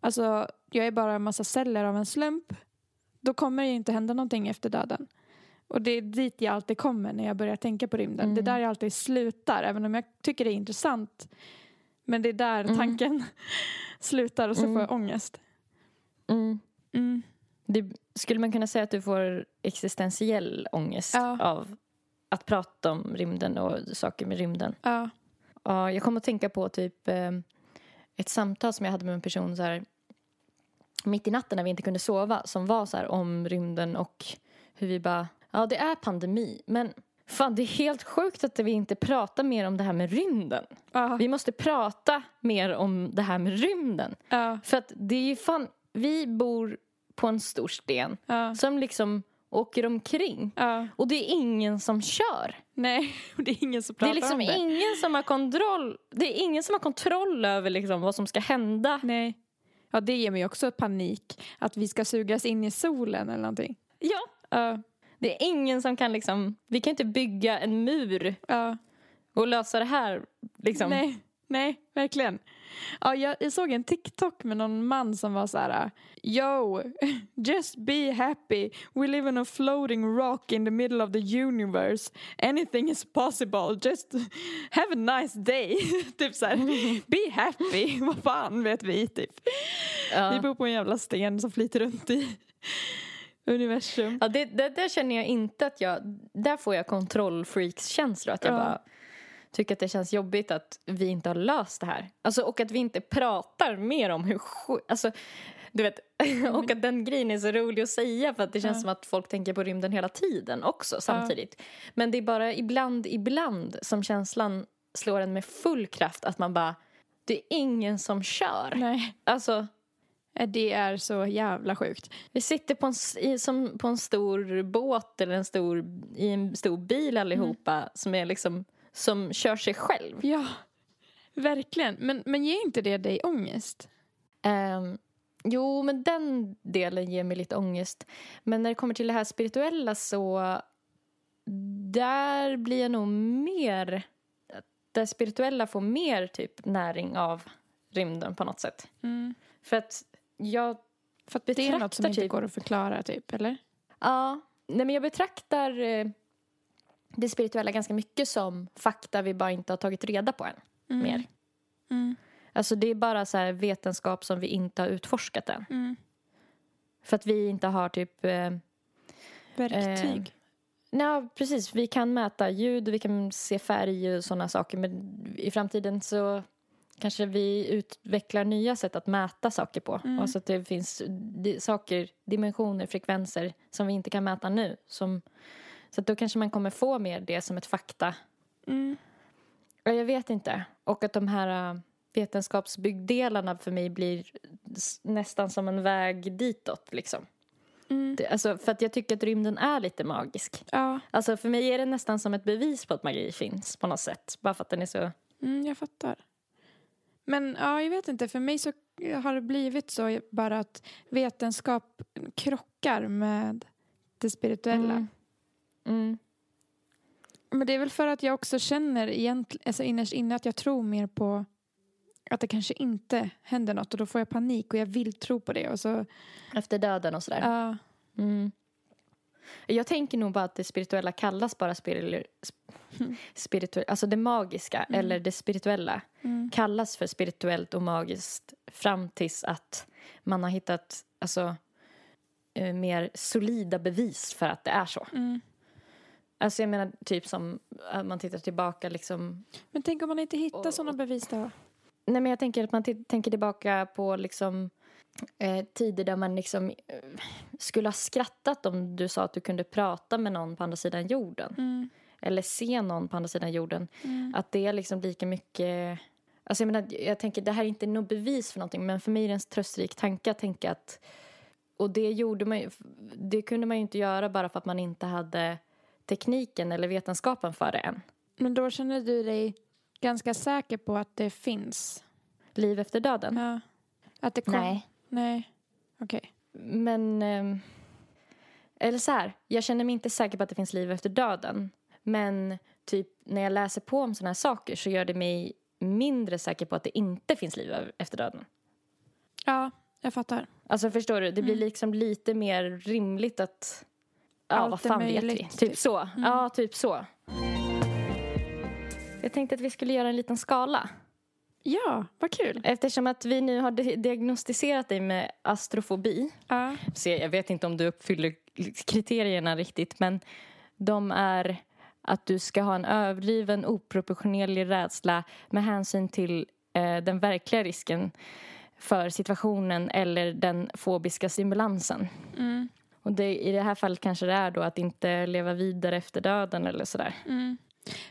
alltså jag är bara en massa celler av en slump, då kommer det inte hända någonting efter döden. Och det är dit jag alltid kommer när jag börjar tänka på rymden. Mm. Det är där jag alltid slutar, även om jag tycker det är intressant. Men det är där Mm. tanken slutar och så Mm. får jag ångest. Mm. Mm. Det, skulle man kunna säga att du får existentiell ångest Ja. av att prata om rymden och saker med rymden? Ja. Ja, jag kom att tänka på typ eh, ett samtal som jag hade med en person så här mitt i natten när vi inte kunde sova som var så här om rymden och hur vi bara, ja det är pandemi men fan det är helt sjukt att vi inte pratar mer om det här med rymden. Ja. Vi måste prata mer om det här med rymden. Ja. För att det är ju fan, vi bor på en stor sten Ja. som liksom åker omkring Ja. och det är ingen som kör. Nej, och det är ingen som Det pratar är liksom om det. ingen som har kontroll. Det är ingen som har kontroll över liksom vad som ska hända. Nej. Ja, det ger mig också panik. Att vi ska sugas in i solen eller någonting. Ja. Ja. Det är ingen som kan liksom, vi kan inte bygga en mur Ja. och lösa det här liksom. Nej, nej, verkligen. Ja, jag, jag såg en TikTok med någon man som var så här Yo, just be happy. We live on a floating rock in the middle of the universe. Anything is possible. Just have a nice day. typ så här, be happy. Vad fan vet vi typ. Vi Ja. bor på en jävla sten som flyter runt i universum. Ja, det, det, där känner jag inte att jag, där får jag kontrollfreaks-känslor. Att jag Ja. bara tycker att det känns jobbigt att vi inte har löst det här. Alltså, och att vi inte pratar mer om hur sju- alltså, du vet, och att den grejen är så rolig att säga för att det känns Ja. som att folk tänker på rymden hela tiden också samtidigt. Men det är bara ibland, ibland som känslan slår en med full kraft att man bara, det är ingen som kör. Nej, Alltså, det är så jävla sjukt. vi sitter på en, i, som på en stor båt eller en stor, i en stor bil allihopa som är liksom som kör sig själv. Ja, verkligen. Men, men ger inte det dig ångest? Ehm, jo, men den delen ger mig lite ångest. Men när det kommer till det här spirituella så där blir jag nog mer... Det spirituella får mer typ näring av rymden på något sätt. För att jag För att det är något som inte typ- går att förklara, typ, eller? Ja, nej men jag betraktar eh, det spirituella ganska mycket som fakta vi bara inte har tagit reda på än. Mer. Mm. Alltså det är bara så här vetenskap som vi inte har utforskat än. Mm. För att vi inte har typ... Eh, Verktyg. nej, precis. Vi kan mäta ljud vi kan se färg och sådana saker. Men i framtiden så kanske vi utvecklar nya sätt att mäta saker på. Mm. Och så att det finns saker, dimensioner, frekvenser som vi inte kan mäta nu. Som, så då kanske man kommer få mer det som ett fakta. Mm. Ja, Jag vet inte. Och att de här äh, vetenskapsbyggdelarna för mig blir nästan som en väg ditåt. Liksom. Mm. Alltså, för att jag tycker att rymden är lite magisk. Ja, Alltså för mig är det nästan som ett bevis på att magi finns på något sätt. Bara för att den är så... mm, jag fattar. Men ja, jag vet inte. För mig så har det blivit så bara att vetenskap krockar med det spirituella. Mm. Mm. Men det är väl för att jag också känner alltså innerst inne att jag tror mer på att det kanske inte händer något och då får jag panik och jag vill tro på det och så, Efter döden och sådär. ja. Mm. Jag tänker nog bara att det spirituella kallas bara spiritu- spirituellt, alltså det magiska eller det spirituella Mm. kallas för spirituellt och magiskt fram tills att man har hittat alltså, eh, mer solida bevis för att det är så. Mm. Alltså jag menar typ som att man tittar tillbaka liksom Men tänk om man inte hittar Och- sådana bevis då? Nej men jag tänker att man tänker tillbaka på liksom eh, tider där man liksom eh, skulle ha skrattat om du sa att du kunde prata med någon på andra sidan jorden. Mm. Eller se någon på andra sidan jorden. Mm. Att det är liksom lika mycket... Alltså jag menar, jag tänker det här är inte något bevis för någonting men för mig är det en tröstrik tanke att tänka att... Och det gjorde man ju, Det kunde man ju inte göra bara för att man inte hade tekniken eller vetenskapen för det än. Men då känner du dig ganska säker på att det finns? Liv efter döden? Ja. Att det kom... Nej. Nej. Okej. Men... ehm, eller så här, jag känner mig inte säker på att det finns liv efter döden. Men typ när jag läser på om såna här saker så gör det mig mindre säker på att det inte finns liv efter döden. Ja, jag fattar. Alltså förstår du, det blir liksom lite mer rimligt att... Ja, vad fan vet vi? Typ typ. så. Ja, typ så. Jag tänkte att vi skulle göra en liten skala. Ja, vad kul. Eftersom att vi nu har di- diagnostiserat dig med astrofobi. Ja. Se, jag vet inte om du uppfyller kriterierna riktigt men de är att du ska ha en överdriven oproportionerlig rädsla med hänsyn till eh, den verkliga risken för situationen eller den fobiska stimulansen. Mm. Och det, i det här fallet kanske det är då att inte leva vidare efter döden eller sådär. Mm.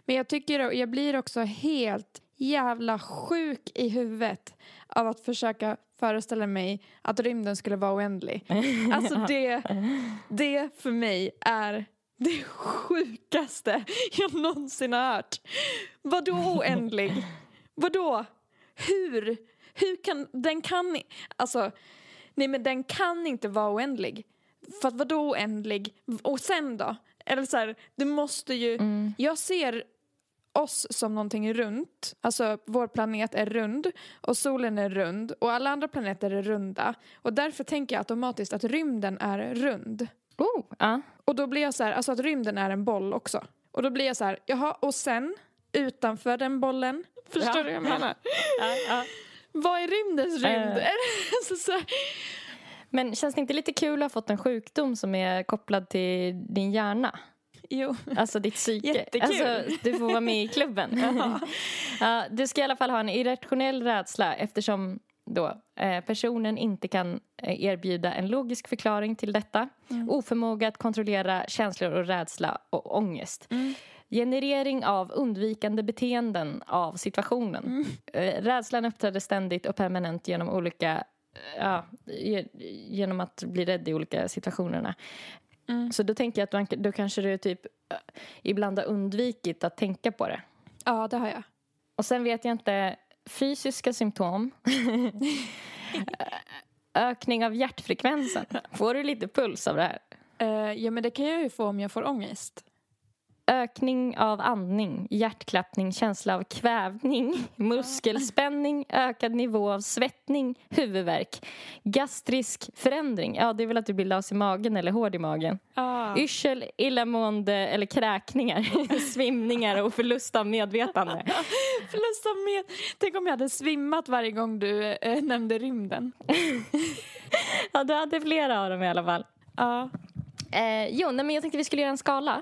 Men jag tycker, jag blir också helt jävla sjuk i huvudet av att försöka föreställa mig att rymden skulle vara oändlig. Alltså det, det för mig är det sjukaste jag någonsin har hört. Vadå oändlig? Vadå? Hur? Hur kan, den kan, alltså, nej men den kan inte vara oändlig. För att vadå oändlig? Och sen då? Eller så här, det måste ju, jag ser oss som någonting runt. Alltså vår planet är rund och solen är rund och alla andra planeter är runda. Och därför tänker jag automatiskt att rymden är rund. Oh, ja. Och då blir jag så här, alltså att rymden är en boll också. Och då blir jag så här, jaha, och sen utanför den bollen, förstår Ja. du vad jag menar? Ja, ja. Vad är rymdens rymd? Eh. alltså, så här, Men känns det inte lite kul att ha fått en sjukdom som är kopplad till din hjärna? jo. Alltså ditt psyke. Jättekul. Alltså, du får vara med i klubben. ja, du ska i alla fall ha en irrationell rädsla eftersom då, eh, personen inte kan eh, erbjuda en logisk förklaring till detta. Oförmåga att kontrollera känslor och rädsla och ångest. Generering av undvikande beteenden av situationen. Eh, rädslan uppträder ständigt och permanent genom olika Ja, ge- genom att bli rädd i olika situationerna. Så då tänker jag att man, då kanske du typ eh, ibland har undvikit att tänka på det. Ja, det har jag. Och sen vet jag inte, fysiska symptom. Ökning av hjärtfrekvensen. Får du lite puls av det här? Eh, ja, men det kan jag ju få om jag får ångest. Ökning av andning, hjärtklappning, känsla av kvävning, muskelspänning, ökad nivå av svettning, huvudvärk, gastrisk förändring. Ja, det är väl att du blir las i magen eller hård i magen. Ah. Yrsel, illamående eller kräkningar, svimningar och förlust av medvetande. Förlust av med... Tänk om jag hade svimmat varje gång du eh, nämnde rymden. Ja, du hade flera av dem i alla fall. Ja. Eh, jo, nej, men jag tänkte vi skulle göra en skala.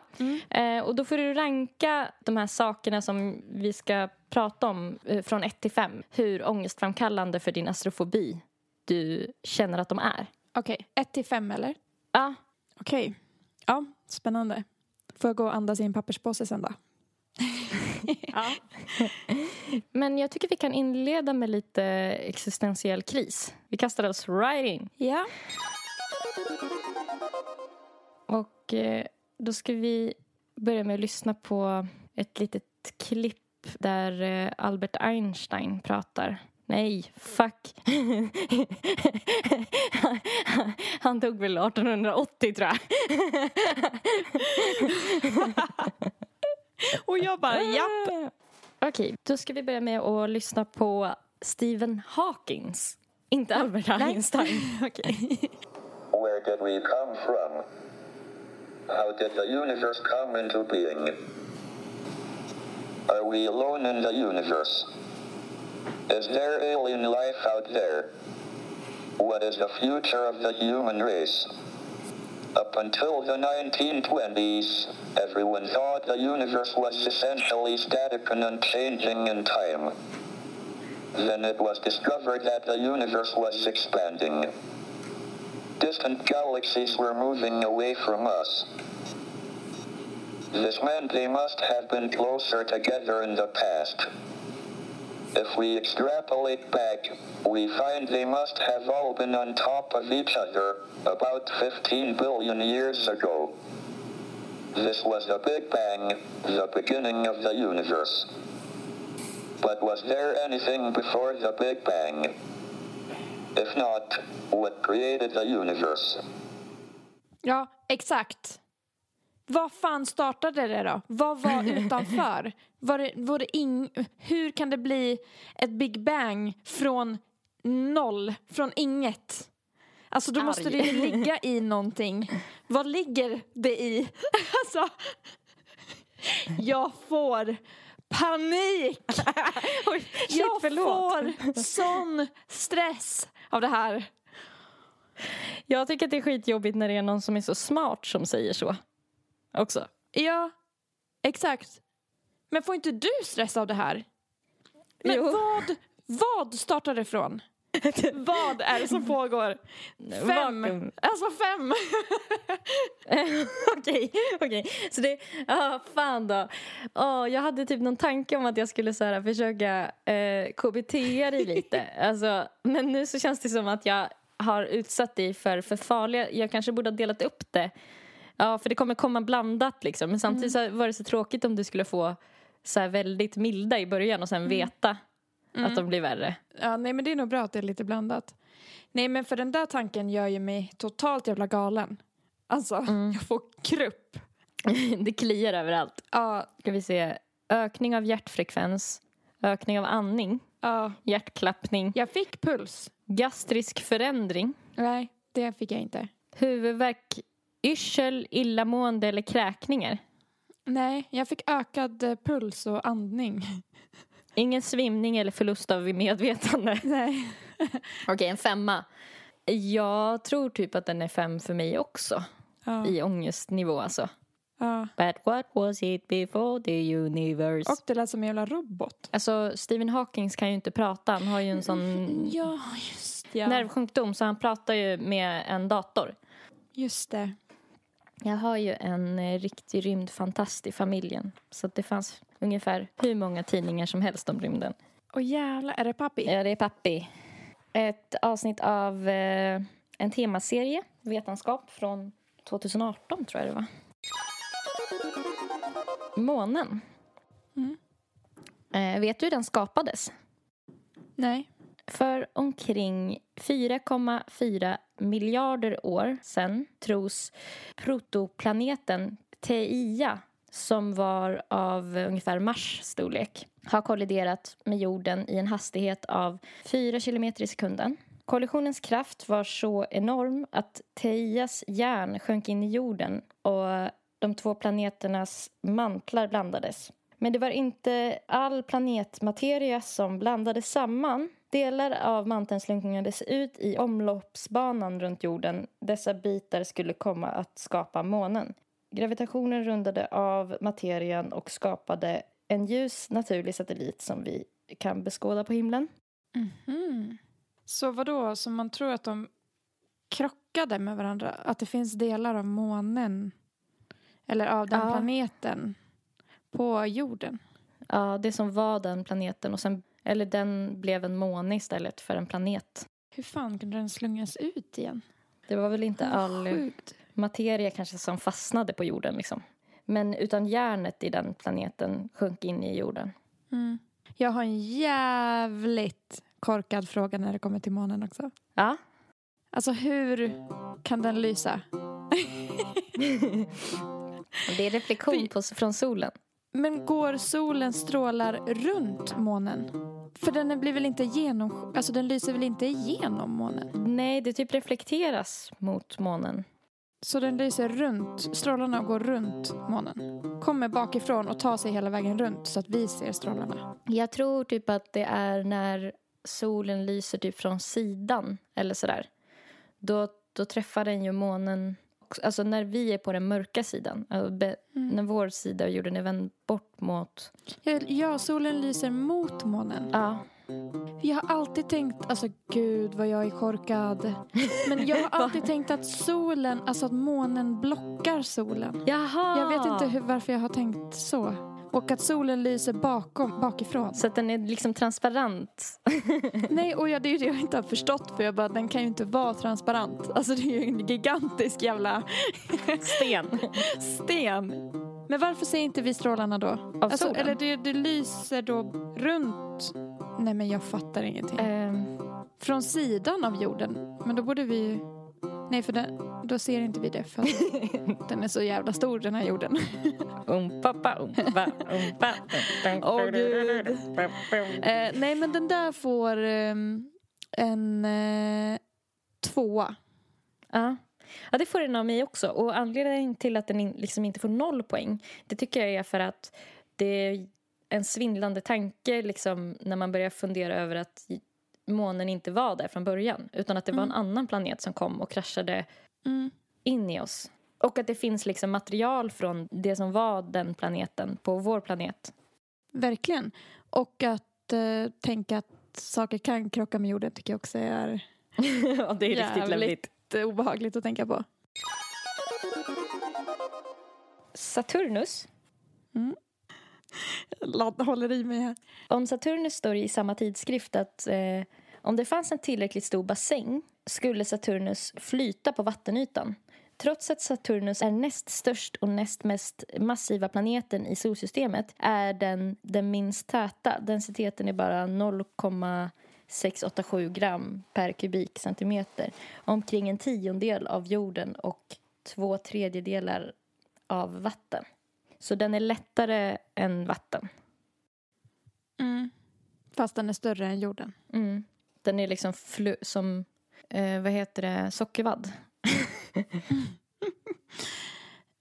Eh, och då får du ranka de här sakerna som vi ska prata om eh, från 1 till 5. Hur ångestframkallande för din astrofobi du känner att de är. Okej, ett till fem eller? Ja, Okej. Ja, spännande. Får jag gå och andas i en papperspåse sen då? men jag tycker vi kan inleda med lite existentiell kris. Vi kastar oss right in. Ja. Och eh, då ska vi börja med att lyssna på ett litet klipp där eh, Albert Einstein pratar. Nej, fuck. Han dog väl 1880 tror jag. Och jag bara, japp. Okej, då ska vi börja med att lyssna på Stephen Hawkins. Inte Albert Einstein. Okej. Where did we come from? How did the universe come into being? Are we alone in the universe? Is there alien life out there? What is the future of the human race? Up until the 1920s, everyone thought the universe was essentially static and unchanging in time. Then it was discovered that the universe was expanding. Distant galaxies were moving away from us. This meant they must have been closer together in the past. If we extrapolate back, we find they must have all been on top of each other about 15 billion years ago. This was the Big Bang, the beginning of the universe. But was there anything before the Big Bang? If not, what created the universe? Ja, exakt. Vad fan startade det då? Vad var utanför? Var det, var det ing, hur kan det bli ett Big Bang från noll, från inget? Alltså då Arg. måste det ju ligga i någonting. Vad ligger det i? Alltså, jag får panik! Oj, shit, Jag förlåt. får sån stress av det här. Jag tycker att det är skitjobbigt när det är någon som är så smart som säger så. Också. Ja, exakt. Men får inte du stress av det här? Men Jo. vad, vad startar det ifrån? vad är det som pågår? Fem. Vakuum. Alltså fem. Okej, okej. Så det, ja fan då. Åh, jag hade typ någon tanke om att jag skulle så här, försöka eh, KBT dig lite. Alltså, men nu så känns det som att jag har utsatt dig för, för farliga, jag kanske borde ha delat upp det. Ja, för det kommer komma blandat liksom. Men samtidigt så var det så tråkigt om du skulle få så här väldigt milda i början och sen veta att de blir värre. Ja, nej men det är nog bra att det är lite blandat. Nej men för den där tanken gör ju mig totalt jävla galen. Alltså, jag får krupp. det kliar överallt. Ja, Ska vi se. Ökning av hjärtfrekvens, ökning av andning, ja. hjärtklappning, Jag fick puls. gastrisk förändring, Nej, det fick jag inte. huvudvärk, yrsel, illamående eller kräkningar. Nej, jag fick ökad eh, puls och andning. Ingen svimning eller förlust av medvetande. Nej. Okej, en femma. Jag tror typ att den är fem för mig också. Ja. I ångestnivå alltså. ja. But what was it before the universe? Och det lät som en jävla robot. Alltså Stephen Hawkings kan ju inte prata. Han har ju en sån Ja, just ja. nervsjukdom så han pratar ju med en dator. Just det. Jag har ju en eh, riktig rymdfantast i familjen. Så det fanns ungefär hur många tidningar som helst om rymden. Och jävlar, är det pappi? Ja, det är pappi. Ett avsnitt av eh, en temaserie, vetenskap, från 2018 tror jag det var. Månen. Eh, vet du hur den skapades? Nej. För omkring 4,4 miljarder år sedan tros protoplaneten Theia som var av ungefär Mars storlek har kolliderat med jorden i en hastighet av 4 kilometer i sekunden. Kollisionens kraft var så enorm att Theias järn sjönk in i jorden och de två planeternas mantlar blandades. Men det var inte all planetmateria som blandades samman. Delar av manteln slungades ut i omloppsbanan runt jorden. Dessa bitar skulle komma att skapa månen. Gravitationen rundade av materian och skapade en ljus naturlig satellit som vi kan beskåda på himlen. Mhm. Så vad då? Så man tror att de krockade med varandra? Att det finns delar av månen eller av den Ja. planeten på jorden? Ja, det som var den planeten och sen, eller den blev en måne istället för en planet. Hur fan kunde den slungas ut igen? Det var väl inte all Sjukt. materia kanske som fastnade på jorden liksom. Men utan järnet i den planeten sjönk in i jorden. Mm. Jag har en jävligt korkad fråga när det kommer till månen också. Ja, Alltså hur kan den lysa? det är reflektion på, från solen. Men går solens strålar runt månen? För den blir väl inte genom... Alltså den lyser väl inte igenom månen? Nej, det typ reflekteras mot månen. Så den lyser runt, strålarna går runt månen. Kommer bakifrån och tar sig hela vägen runt så att vi ser strålarna. Jag tror typ att det är när solen lyser typ från sidan eller sådär. Då, då träffar den ju månen, alltså när vi är på den mörka sidan, alltså be, när vår sida av jorden är vänd bort mot, Ja, Ja, solen lyser mot månen. ja, Jag har alltid tänkt, alltså gud vad jag är korkad. Men jag har alltid tänkt att solen, alltså att månen blockar solen. Jaha! Jag vet inte hur, varför jag har tänkt så. Och att solen lyser bakom, bakifrån. Så att den är liksom transparent. Nej, och jag, det är ju det jag inte har förstått för jag bara, den kan ju inte vara transparent. Alltså det är ju en gigantisk jävla Sten. sten. Men varför ser inte vi strålarna då? Av Alltså, solen? eller det, det lyser då runt... Nej men jag fattar ingenting. Ehm, Från sidan av jorden. Men då borde vi ju... Nej för den, då ser inte vi det för den är så jävla stor den här jorden. umpa, pa, umpa, umpa. Åh, Gud. Eh, nej men den där får ehm, en eh, tvåa. Ja. ja, det får den av mig också. Och anledningen till att den in, liksom inte får noll poäng det tycker jag är för att det är en svindlande tanke liksom, när man börjar fundera över att månen inte var där från början utan att det var en annan planet som kom och kraschade Mm. in i oss. Och att det finns liksom material från det som var den planeten på vår planet. Verkligen. Och att eh, tänka att saker kan krocka med jorden tycker jag också är ja, det är riktigt läbbigt. obehagligt att tänka på. Saturnus Jag håller i mig här. Om Saturnus står i samma tidskrift att eh, om det fanns en tillräckligt stor bassäng skulle Saturnus flyta på vattenytan. Trots att Saturnus är näst störst och näst mest massiva planeten i solsystemet är den den minst täta. Densiteten är bara 0,687 gram per kubikcentimeter. Omkring en tiondel av jorden och två tredjedelar av vatten. Så den är lättare än vatten. Mm. Fast den är större än jorden. Mm. Den är liksom flu- som, eh, vad heter det, sockervadd.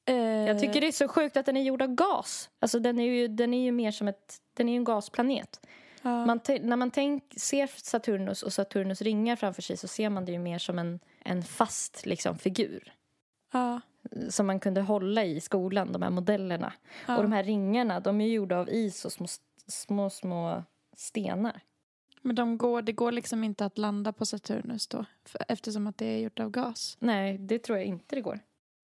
Eh, Jag tycker det är så sjukt att den är gjord av gas. Alltså den är ju, den är ju mer som ett, den är ju en gasplanet. ja. Man när man tänk, ser Saturnus och Saturnus ringar framför sig så ser man det ju mer som en, en fast liksom, figur. ja. Som man kunde hålla i skolan, de här modellerna. Ja. Och de här ringarna, de är gjorda av is och små, små, små stenar. Men de går, det går liksom inte att landa på Saturnus då. För, eftersom att det är gjort av gas. Nej, det tror jag inte det går.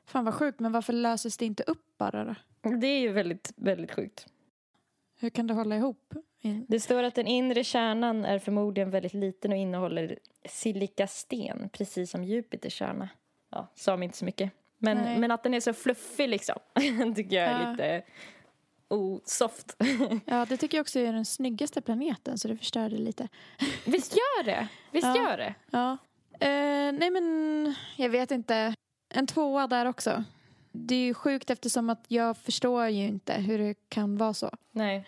Fan vad sjukt, men varför löses det inte upp bara då? Det är ju väldigt, väldigt sjukt. Hur kan det hålla ihop? Det står att den inre kärnan är förmodligen väldigt liten och innehåller silikasten, precis som Jupiters kärna. Ja, sa mig inte så mycket. Men, Nej. men att den är så fluffig liksom, tycker jag är Ja. lite osoft. Ja, det tycker jag också är den snyggaste planeten så det förstör det lite. Visst gör det? Visst Ja. gör det? Ja. Eh, nej men, jag vet inte. En tvåa där också. Det är ju sjukt eftersom att jag förstår ju inte hur det kan vara så. Nej.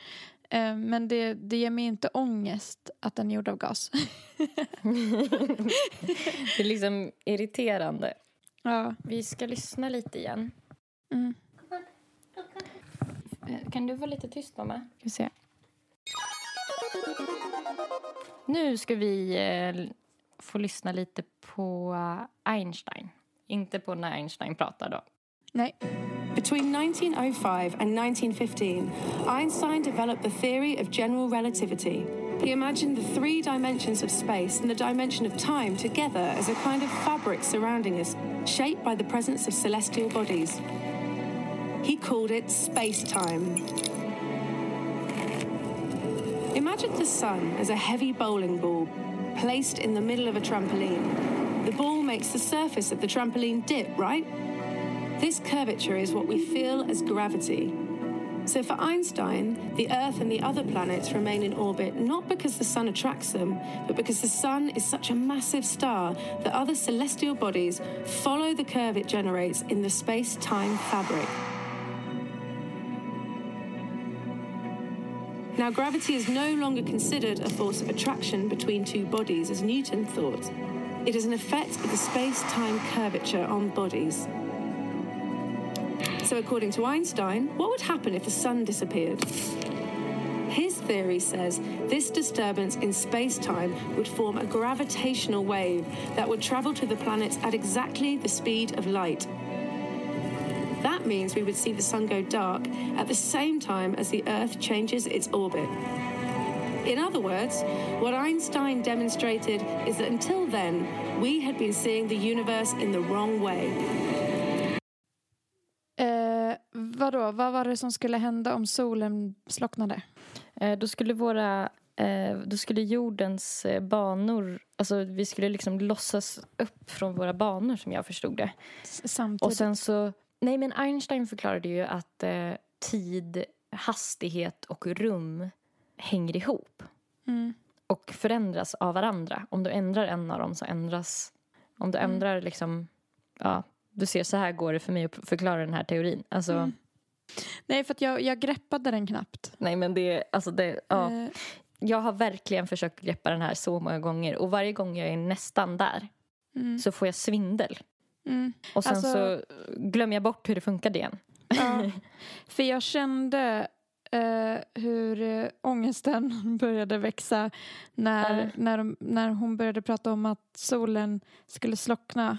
Eh, men det, det ger mig inte ångest att den är gjord av gas. Det är liksom irriterande. ja. Vi ska lyssna lite igen. Mm. Eh, Kan du vara lite tyst, mamma? Vi se. Nu ska vi eh, få lyssna lite på eh, Einstein. Inte på när Einstein pratar då. Nej. Between 1905 and 1915, Einstein developed the theory of general relativity. He imagined the three dimensions of space and the dimension of time together as a kind of fabric surrounding us, shaped by the presence of celestial bodies. He called it space time. Imagine the sun as a heavy bowling ball placed in the middle of a trampoline. The ball makes the surface of the trampoline dip, right? This curvature is what we feel as gravity. So for Einstein, the Earth and the other planets remain in orbit not because the sun attracts them, but because the sun is such a massive star that other celestial bodies follow the curve it generates in the space time fabric. Now, gravity is no longer considered a force of attraction between two bodies, as Newton thought. It is an effect of the space time curvature on bodies. So, according to Einstein, what would happen if the sun disappeared? His theory says this disturbance in space time would form a gravitational wave that would travel to the planets at exactly the speed of light. That means we would see the sun go dark at the same time as the Earth changes its orbit. In other words, what Einstein demonstrated is that until then, we had been seeing the universe in the wrong way. Eh, vadå, vad var det som skulle hända om solen slocknade? Eh, då skulle våra... Eh, då skulle jordens eh, banor... Alltså vi skulle liksom lossas upp från våra banor som jag förstod det. S- Samtidigt. Och sen så... Nej, men Einstein förklarade ju att eh, tid, hastighet och rum hänger ihop Mm. och förändras av varandra. Om du ändrar en av dem så ändras... Om du Mm. ändrar liksom... Ja, du ser, så här går det för mig att förklara den här teorin. Alltså, Mm. Nej, för jag, jag greppade den knappt. nej men det... Alltså det ja. Eh, Jag har verkligen försökt greppa den här så många gånger och varje gång jag är nästan där mm, så får jag svindel. Mm. Och sen Alltså- så glömmer jag bort hur det funkade igen. Ja, för jag kände eh, hur eh, ångesten började växa när, Ja. när, när hon började prata om att solen skulle slockna.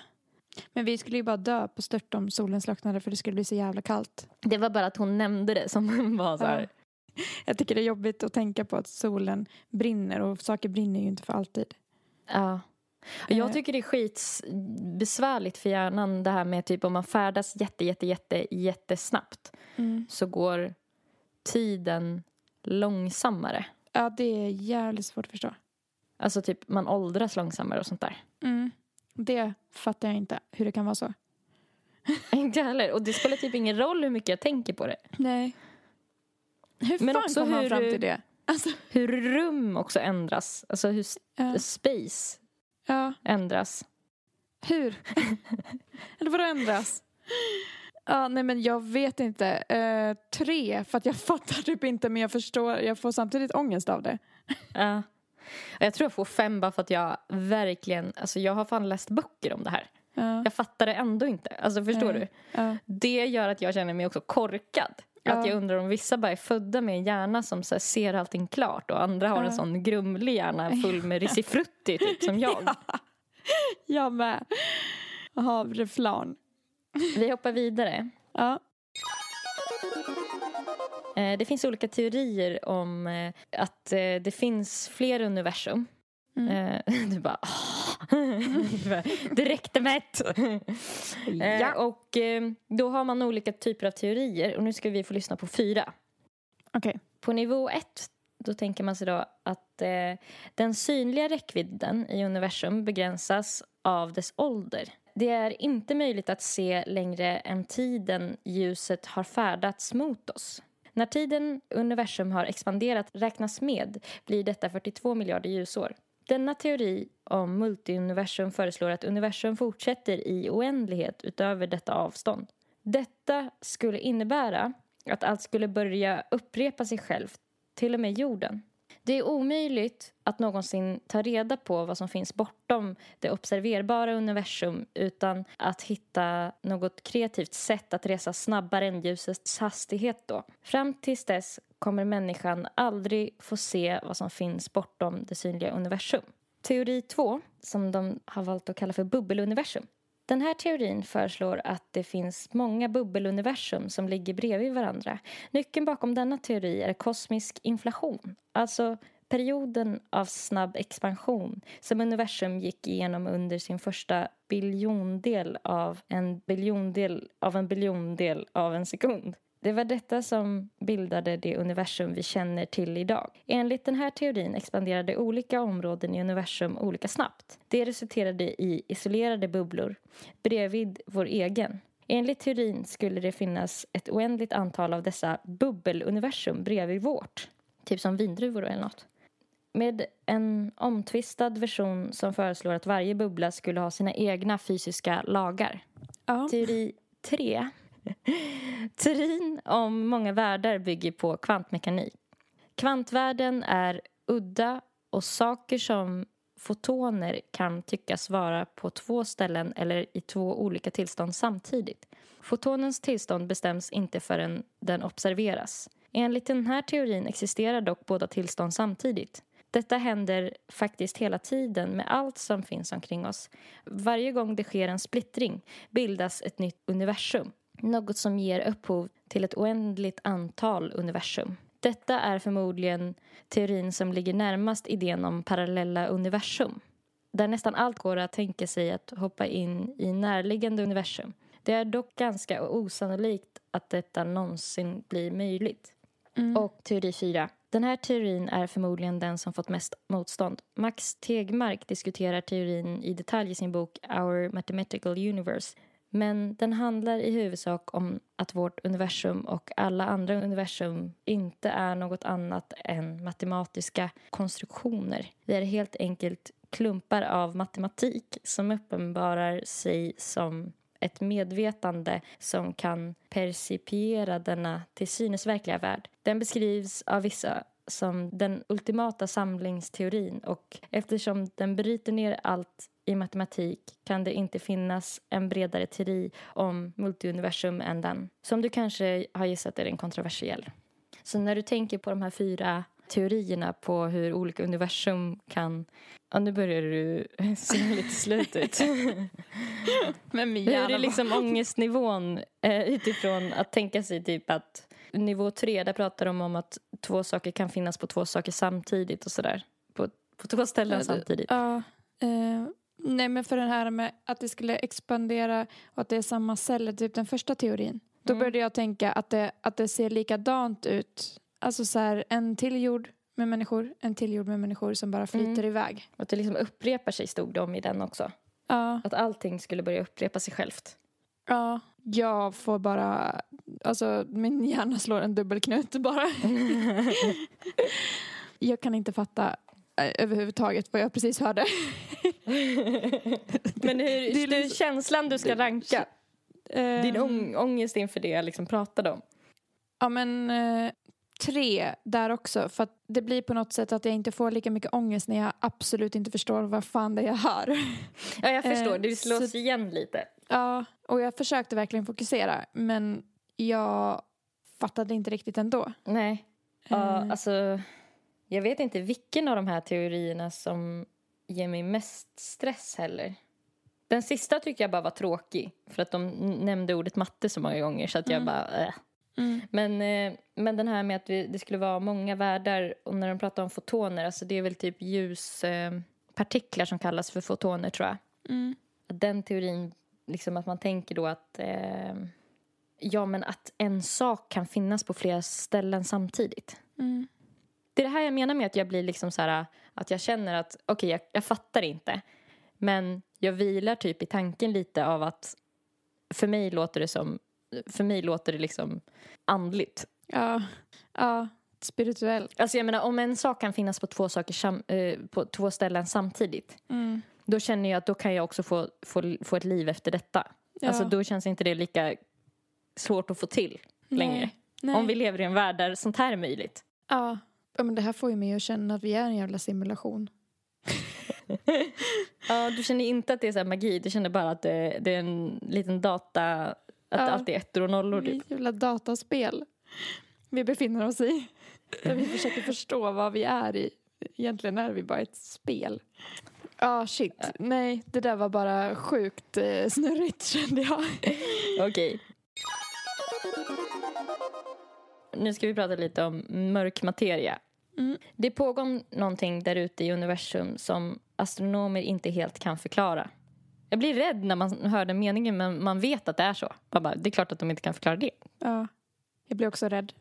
Men vi skulle ju bara dö på stört om solen slocknade för det skulle bli så jävla kallt. Det var bara att hon nämnde det som var så här. Jag tycker det är jobbigt att tänka på att solen brinner och saker brinner ju inte för alltid. Ja. Jag Eh. tycker det är skitbesvärligt för hjärnan det här med typ om man färdas jätte, jätte, jätte, jättesnabbt så går tiden långsammare. Ja, det är jävligt svårt att förstå. Alltså typ man åldras långsammare och sånt där. Mm. Det fattar jag inte hur det kan vara så. Inte heller. Och det spelar typ ingen roll hur mycket jag tänker på det. Nej. Hur Men fan också kom man hur- fram till det? Alltså, Hur rum också ändras. Alltså hur ja. space ja. ändras. Hur? Eller vadå ändras? Ja, nej men jag vet inte. Eh, tre, för att jag fattar typ inte men jag förstår, jag får samtidigt ångest av det. Ja. Och Jag tror jag får fem bara för att jag verkligen, alltså jag har fan läst böcker om det här. Ja, Jag fattar det ändå inte. Alltså förstår Nej. du? Det gör att jag känner mig också korkad. Ja. Att jag undrar om vissa bara är födda med en hjärna som så ser allting klart och andra har Ja. en sån grumlig hjärna full med risifrutti typ som jag. jag med. Havreflarn. Vi hoppar vidare. Ja. Eh, Det finns olika teorier om eh, att eh, det finns fler universum. Mm. Du bara... Du bara, det räckte med ett. Eh, Ja. Och eh, då har man olika typer av teorier och nu ska vi få lyssna på fyra. Okej. På nivå ett då tänker man sig då att eh, den synliga räckvidden i universum begränsas av dess ålder. Det är inte möjligt att se längre än tiden ljuset har färdats mot oss. När tiden universum har expanderat räknas med blir detta 42 miljarder ljusår. Denna teori om multiuniversum föreslår att universum fortsätter i oändlighet utöver detta avstånd. Detta skulle innebära att allt skulle börja upprepa sig självt, till och med jorden. Det är omöjligt att någonsin ta reda på vad som finns bortom det observerbara universum utan att hitta något kreativt sätt att resa snabbare än ljusets hastighet då. Fram tills dess kommer människan aldrig få se vad som finns bortom det synliga universum. Teori 2, som de har valt att kalla för bubbeluniversum. Den här teorin föreslår att det finns många bubbeluniversum som ligger bredvid varandra. Nyckeln bakom denna teori är kosmisk inflation, alltså perioden av snabb expansion som universum gick igenom under sin första biljondel av en biljondel av en biljondel av en sekund. Det var detta som bildade det universum vi känner till idag. Enligt den här teorin expanderade olika områden i universum olika snabbt. Det resulterade i isolerade bubblor bredvid vår egen. Enligt teorin skulle det finnas ett oändligt antal av dessa bubbeluniversum bredvid vårt. Typ som vindruvor eller något. Med en omtvistad version som föreslår att varje bubbla skulle ha sina egna fysiska lagar. Ja. Teori 3 Teorin om många världar bygger på kvantmekanik. Kvantvärlden är udda och saker som fotoner kan tyckas vara på två ställen eller i två olika tillstånd samtidigt. Fotonens tillstånd bestäms inte förrän den observeras. Enligt den här teorin existerar dock båda tillstånd samtidigt. Detta händer faktiskt hela tiden med allt som finns omkring oss. Varje gång det sker en splittring bildas ett nytt universum. Något som ger upphov till ett oändligt antal universum. Detta är förmodligen teorin som ligger närmast idén om parallella universum. Där nästan allt går att tänka sig att hoppa in i närliggande universum. Det är dock ganska osannolikt att detta någonsin blir möjligt. Och teori 4. Den här teorin är förmodligen den som fått mest motstånd. Max Tegmark diskuterar teorin i detalj i sin bok Our Mathematical Universe. Men den handlar i huvudsak om att vårt universum och alla andra universum inte är något annat än matematiska konstruktioner. Vi är helt enkelt klumpar av matematik som uppenbarar sig som ett medvetande som kan percipiera denna till synes verkliga värld. Den beskrivs av vissa som den ultimata samlingsteorin och eftersom den bryter ner allt i matematik kan det inte finnas en bredare teori om multiuniversum än den. Som du kanske har gissat är den kontroversiell. Så när du tänker på de här fyra teorierna på hur olika universum kan... Ja, nu börjar du se lite slut ut. Men min Hur är liksom ångestnivån eh, utifrån att tänka sig typ att nivå tre, där pratar de om att två saker kan finnas på två saker samtidigt och sådär. På, på två ställen samtidigt. Ja. Eh, nej, men för den här med att det skulle expandera och att det är samma celler, typ den första teorin. Då Mm. började jag tänka att det, att det ser likadant ut. Alltså så här, en till jord med människor, en till jord med människor som bara flyter Mm. iväg. Och att det liksom upprepar sig stod det om i den också. Ja, Att allting skulle börja upprepa sig självt. ja, jag får bara, alltså min hjärna slår en dubbelknut bara. jag kan inte fatta eh, överhuvudtaget vad jag precis hörde. Men hur, Det är liksom- känslan du ska ranka. Din Ehm, ång, ångest inför det jag liksom pratade om. Ja men eh, tre där också. För att det blir på något sätt att jag inte får lika mycket ångest när jag absolut inte förstår vad fan det är jag hör. Ja, jag förstår. Eh, Det slås så- igen lite. ja, och jag försökte verkligen fokusera men jag fattade inte riktigt ändå. Nej. Ja, Eh, alltså, jag vet inte vilken av de här teorierna som ger mig mest stress heller. Den sista tycker jag bara var tråkig. För att de nämnde ordet matte så många gånger så att jag Mm. bara... Äh. mm, Men, eh, men den här med att vi, det skulle vara många världar och när de pratar om fotoner, alltså det är väl typ ljuspartiklar eh, som kallas för fotoner tror jag. mm, Den teorin, liksom att man tänker då att eh, ja men att en sak kan finnas på flera ställen samtidigt. mm, Det är det här jag menar med att jag blir liksom så här att jag känner att okej jag, jag fattar inte men jag vilar typ i tanken lite av att för mig låter det som för mig låter det liksom andligt Ja, ja spirituellt. Alltså jag menar om en sak kan finnas på två, saker eh, på två ställen samtidigt. Mm. Då känner jag att då kan jag också få, få, få ett liv efter detta. Ja. Alltså då känns inte det lika svårt att få till längre. Nej. Om vi lever i en värld där sånt här är möjligt. Ja. ja, men det här får ju mig att känna att vi är en jävla simulation. Ja, du känner inte att det är så magi, du känner bara att det, det är en liten data, att Ja. allt är ettor och nollor. Det är Typ. ett jävla dataspel vi befinner oss i. Där vi försöker förstå vad vi är i. Egentligen är vi bara ett spel. Ja, shit. Nej, det där var bara sjukt eh, snurrigt kände jag. Okej. Nu ska vi prata lite om mörk materia. Mm. Det pågår någonting där ute i universum som astronomer inte helt kan förklara. Jag blir rädd när man hör den meningen men man vet att det är så. Bara, det är klart att de inte kan förklara det. Ja, jag blir också rädd.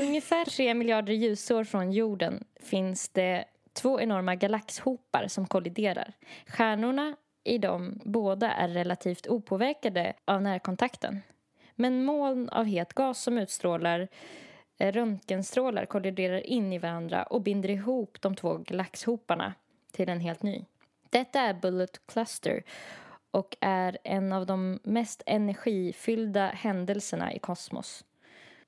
Ungefär tre miljarder ljusår från jorden finns det två enorma galaxhopar som kolliderar. Stjärnorna i dem båda är relativt opåverkade av närkontakten. Men moln av het gas som utstrålar eh, röntgenstrålar kolliderar in i varandra och binder ihop de två galaxhoparna till en helt ny. Detta är Bullet Cluster och är en av de mest energifyllda händelserna i kosmos.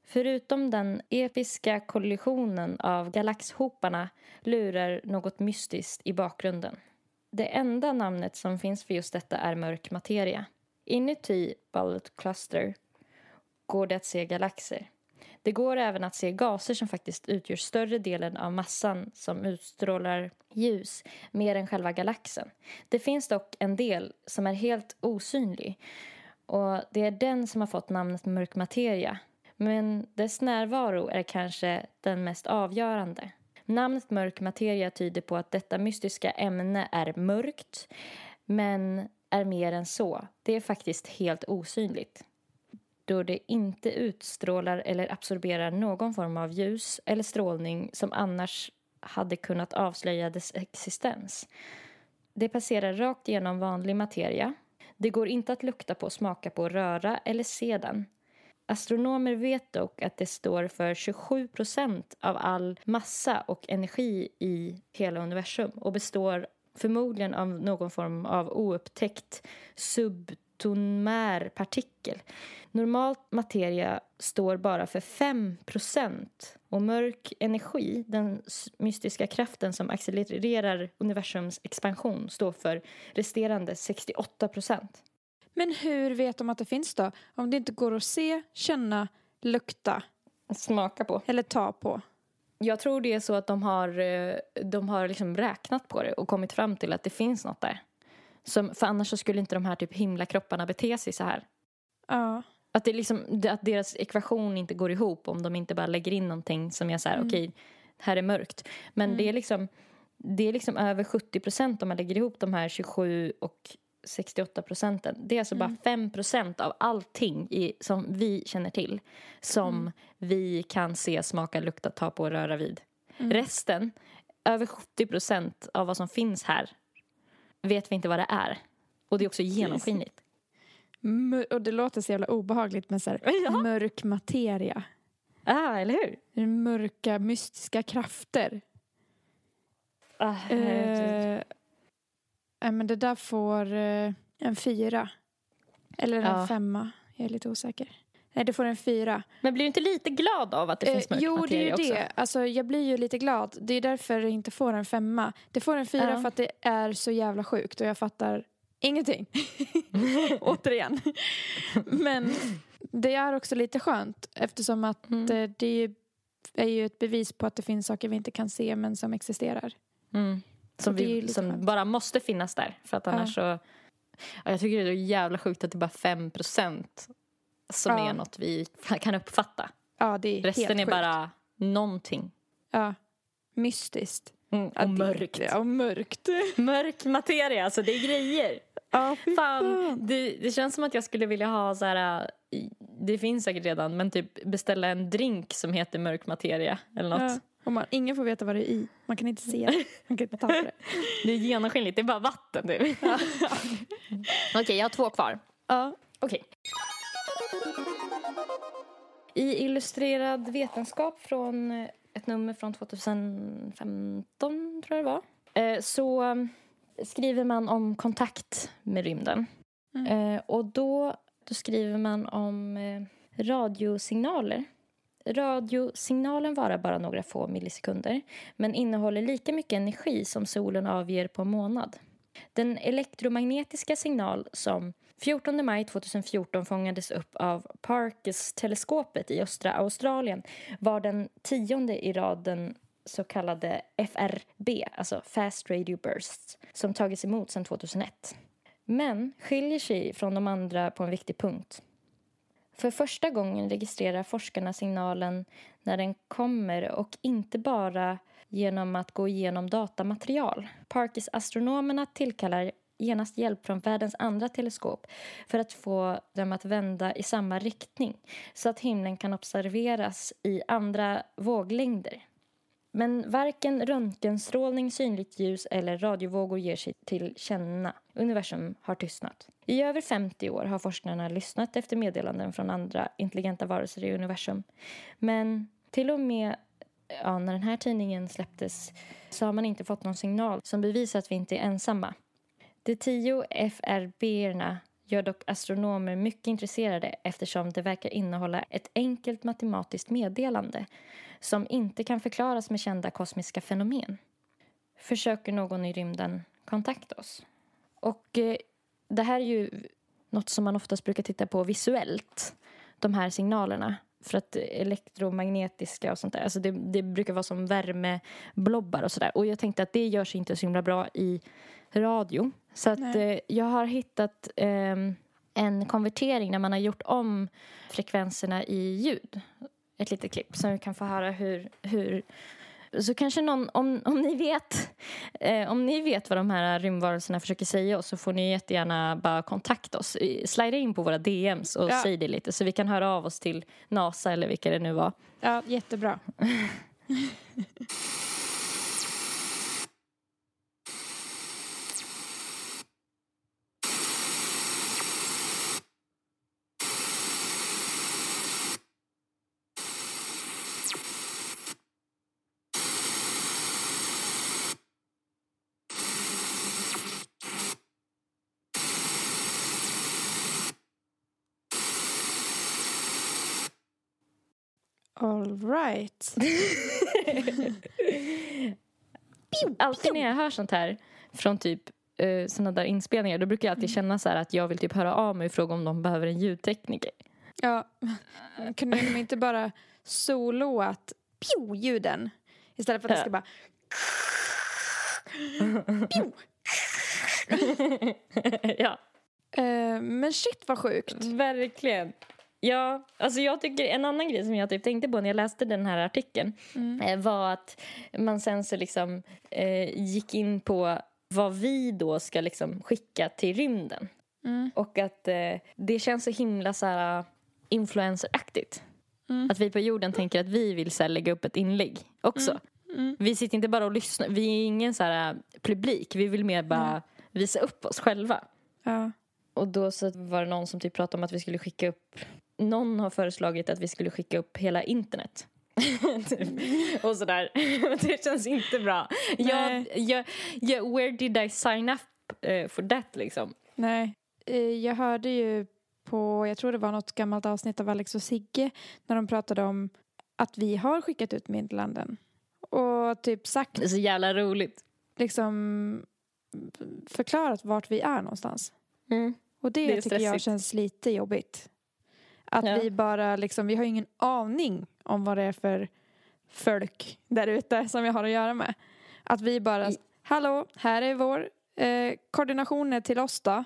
Förutom den episka kollisionen av galaxhoparna lurar något mystiskt i bakgrunden. Det enda namnet som finns för just detta är mörk materia. Inuti Bullet Cluster går det att se galaxer. Det går även att se gaser som faktiskt utgör större delen av massan som utstrålar ljus mer än själva galaxen. Det finns dock en del som är helt osynlig och det är den som har fått namnet mörk materia. Men dess närvaro är kanske den mest avgörande. Namnet mörk materia tyder på att detta mystiska ämne är mörkt men är mer än så. Det är faktiskt helt osynligt då det inte utstrålar eller absorberar någon form av ljus eller strålning som annars hade kunnat avslöja dess existens. Det passerar rakt igenom vanlig materia. Det går inte att lukta på, smaka på, röra eller se den. Astronomer vet dock att det står för 27 procent av all massa och energi i hela universum och består förmodligen av någon form av oupptäckt subtonmär partikel. Normalt materia står bara för 5 procent och mörk energi, den mystiska kraften som accelererar universums expansion, står för resterande 68 procent. Men hur vet de att det finns då? Om det inte går att se, känna, lukta Smaka på. eller ta på. Jag tror det är så att de har, eh, de har liksom räknat på det och kommit fram till att det finns något där. Som, för annars så skulle inte de här typ himlakropparna bete sig så här. Ja. Att, det liksom, att deras ekvation inte går ihop om de inte bara lägger in någonting som är så här, okej, här är mörkt. Men det är liksom det är liksom över 70 procent om man lägger ihop de här 27 och 68 procenten. Det är alltså bara 5 procent av allting i, som vi känner till som vi kan se, smaka, lukta, ta på och röra vid. Resten, över 70 procent av vad som finns här vet vi inte vad det är. Och det är också genomskinligt. Och det låter så jävla obehagligt med så här, Ja. mörk materia. Ah, eller hur? Mörka mystiska krafter. Ah, Eh, nej, men det där får eh, en fyra. Eller en Ja. femma. Jag är lite osäker. Nej, det får en fyra. Men blir du inte lite glad av att det finns mörk Eh, jo, det är ju också? det. Alltså, jag blir ju lite glad. Det är därför det inte får en femma. Det får en fyra Ja. för att det är så jävla sjukt och jag fattar ingenting. Återigen. Men det är också lite skönt eftersom att Mm. eh, det är ju, är ju ett bevis på att det finns saker vi inte kan se men som existerar. Mm. Som, vi, som bara måste finnas där. För att annars så... Ja, jag tycker det är jävla sjukt att det är bara 5 procent som Ja. är något vi kan uppfatta. Ja, det är Resten är bara någonting. Ja, mystiskt. Mm, Ja, och mörkt. Ja, mörkt. Mörk materia, alltså det är grejer. Ja, Fan, det, det känns som att jag skulle vilja ha så här... äh, Det finns säkert redan, men typ beställa en drink som heter mörk materia eller något. Ja. Och man, ingen får veta vad det är i. Man kan inte se det. Man kan inte ta på det. Det är genomskinligt, det är bara vatten nu. Okej, jag har två kvar. Ja. Okej. I Illustrerad vetenskap från eh, ett nummer från 2015, tror jag det var, eh, så mm, skriver man om kontakt med rymden. Eh, och då, då skriver man om eh, radiosignaler. Radiosignalen varar bara några få millisekunder men innehåller lika mycket energi som solen avger på en månad. Den elektromagnetiska signal som 14 maj 2014 fångades upp av Parkes-teleskopet i östra Australien var den tionde i raden så kallade FRB, alltså Fast Radio Bursts, som tagits emot sedan 2001. Men skiljer sig från de andra på en viktig punkt. För första gången registrerar forskarna signalen när den kommer och inte bara genom att gå igenom datamaterial. Parkes-astronomerna tillkallar genast hjälp från världens andra teleskop för att få dem att vända i samma riktning så att himlen kan observeras i andra våglängder. Men varken röntgenstrålning, synligt ljus eller radiovågor ger sig till känna. Universum har tystnat. I över 50 år har forskarna lyssnat efter meddelanden från andra intelligenta varelser i universum. Men till och med ja, när den här tidningen släpptes så har man inte fått någon signal som bevisar att vi inte är ensamma. De tio FRB-erna gör dock astronomer mycket intresserade eftersom det verkar innehålla ett enkelt matematiskt meddelande som inte kan förklaras med kända kosmiska fenomen. Försöker någon i rymden kontakta oss? Och eh, det här är ju något som man oftast brukar titta på visuellt, de här signalerna. För att elektromagnetiska och sånt där, alltså det, det brukar vara som värmeblobbar och sådär. Och jag tänkte att det görs inte så himla bra i radio. Så att eh, jag har hittat eh, en konvertering när man har gjort om frekvenserna i ljud. Ett litet klipp som vi kan få höra hur, hur så kanske någon, om, om ni vet eh, om ni vet vad de här rymdvarelserna försöker säga oss så får ni jättegärna bara kontakta oss. Slida in på våra DMs och Ja. säg det lite så vi kan höra av oss till NASA eller vilka det nu var. Ja, jättebra. All right. Alltid när jag hör sånt här från typ uh, såna där inspelningar då brukar jag alltid känna så här att jag vill typ höra av mig och fråga om de behöver en ljudtekniker. Ja, kunde de inte bara soloat pio-ljuden istället för att det ska bara... Ja. Eh, men shit vad sjukt. Verkligen. Ja, alltså jag tycker en annan grej som jag typ tänkte på när jag läste den här artikeln eh, var att man sen så liksom eh, gick in på vad vi då ska liksom skicka till rymden. Och att eh, det känns så himla så här influenceraktigt. Att vi på jorden tänker att vi vill så här, lägga upp ett inlägg också. Vi sitter inte bara och lyssnar, vi är ingen så här publik, vi vill mer bara visa upp oss själva. Ja. Och då så var det någon som typ pratade om att vi skulle skicka upp Någon har föreslagit att vi skulle skicka upp hela internet. Typ. och sådär. det känns inte bra. Jag, jag, jag, where did I sign up eh, for that liksom? Nej, eh, jag hörde ju på, jag tror det var något gammalt avsnitt av Alex och Sigge när de pratade om att vi har skickat ut meddelanden och typ sagt Det är så jävla roligt. liksom förklarat vart vi är någonstans. Mm. Och det, Det tycker jag stressigt. känns lite jobbigt. Att Ja. vi bara liksom, vi har ingen aning om vad det är för folk där ute som vi har att göra med. Att vi bara, hallå, här är vår eh, koordinationer till oss då.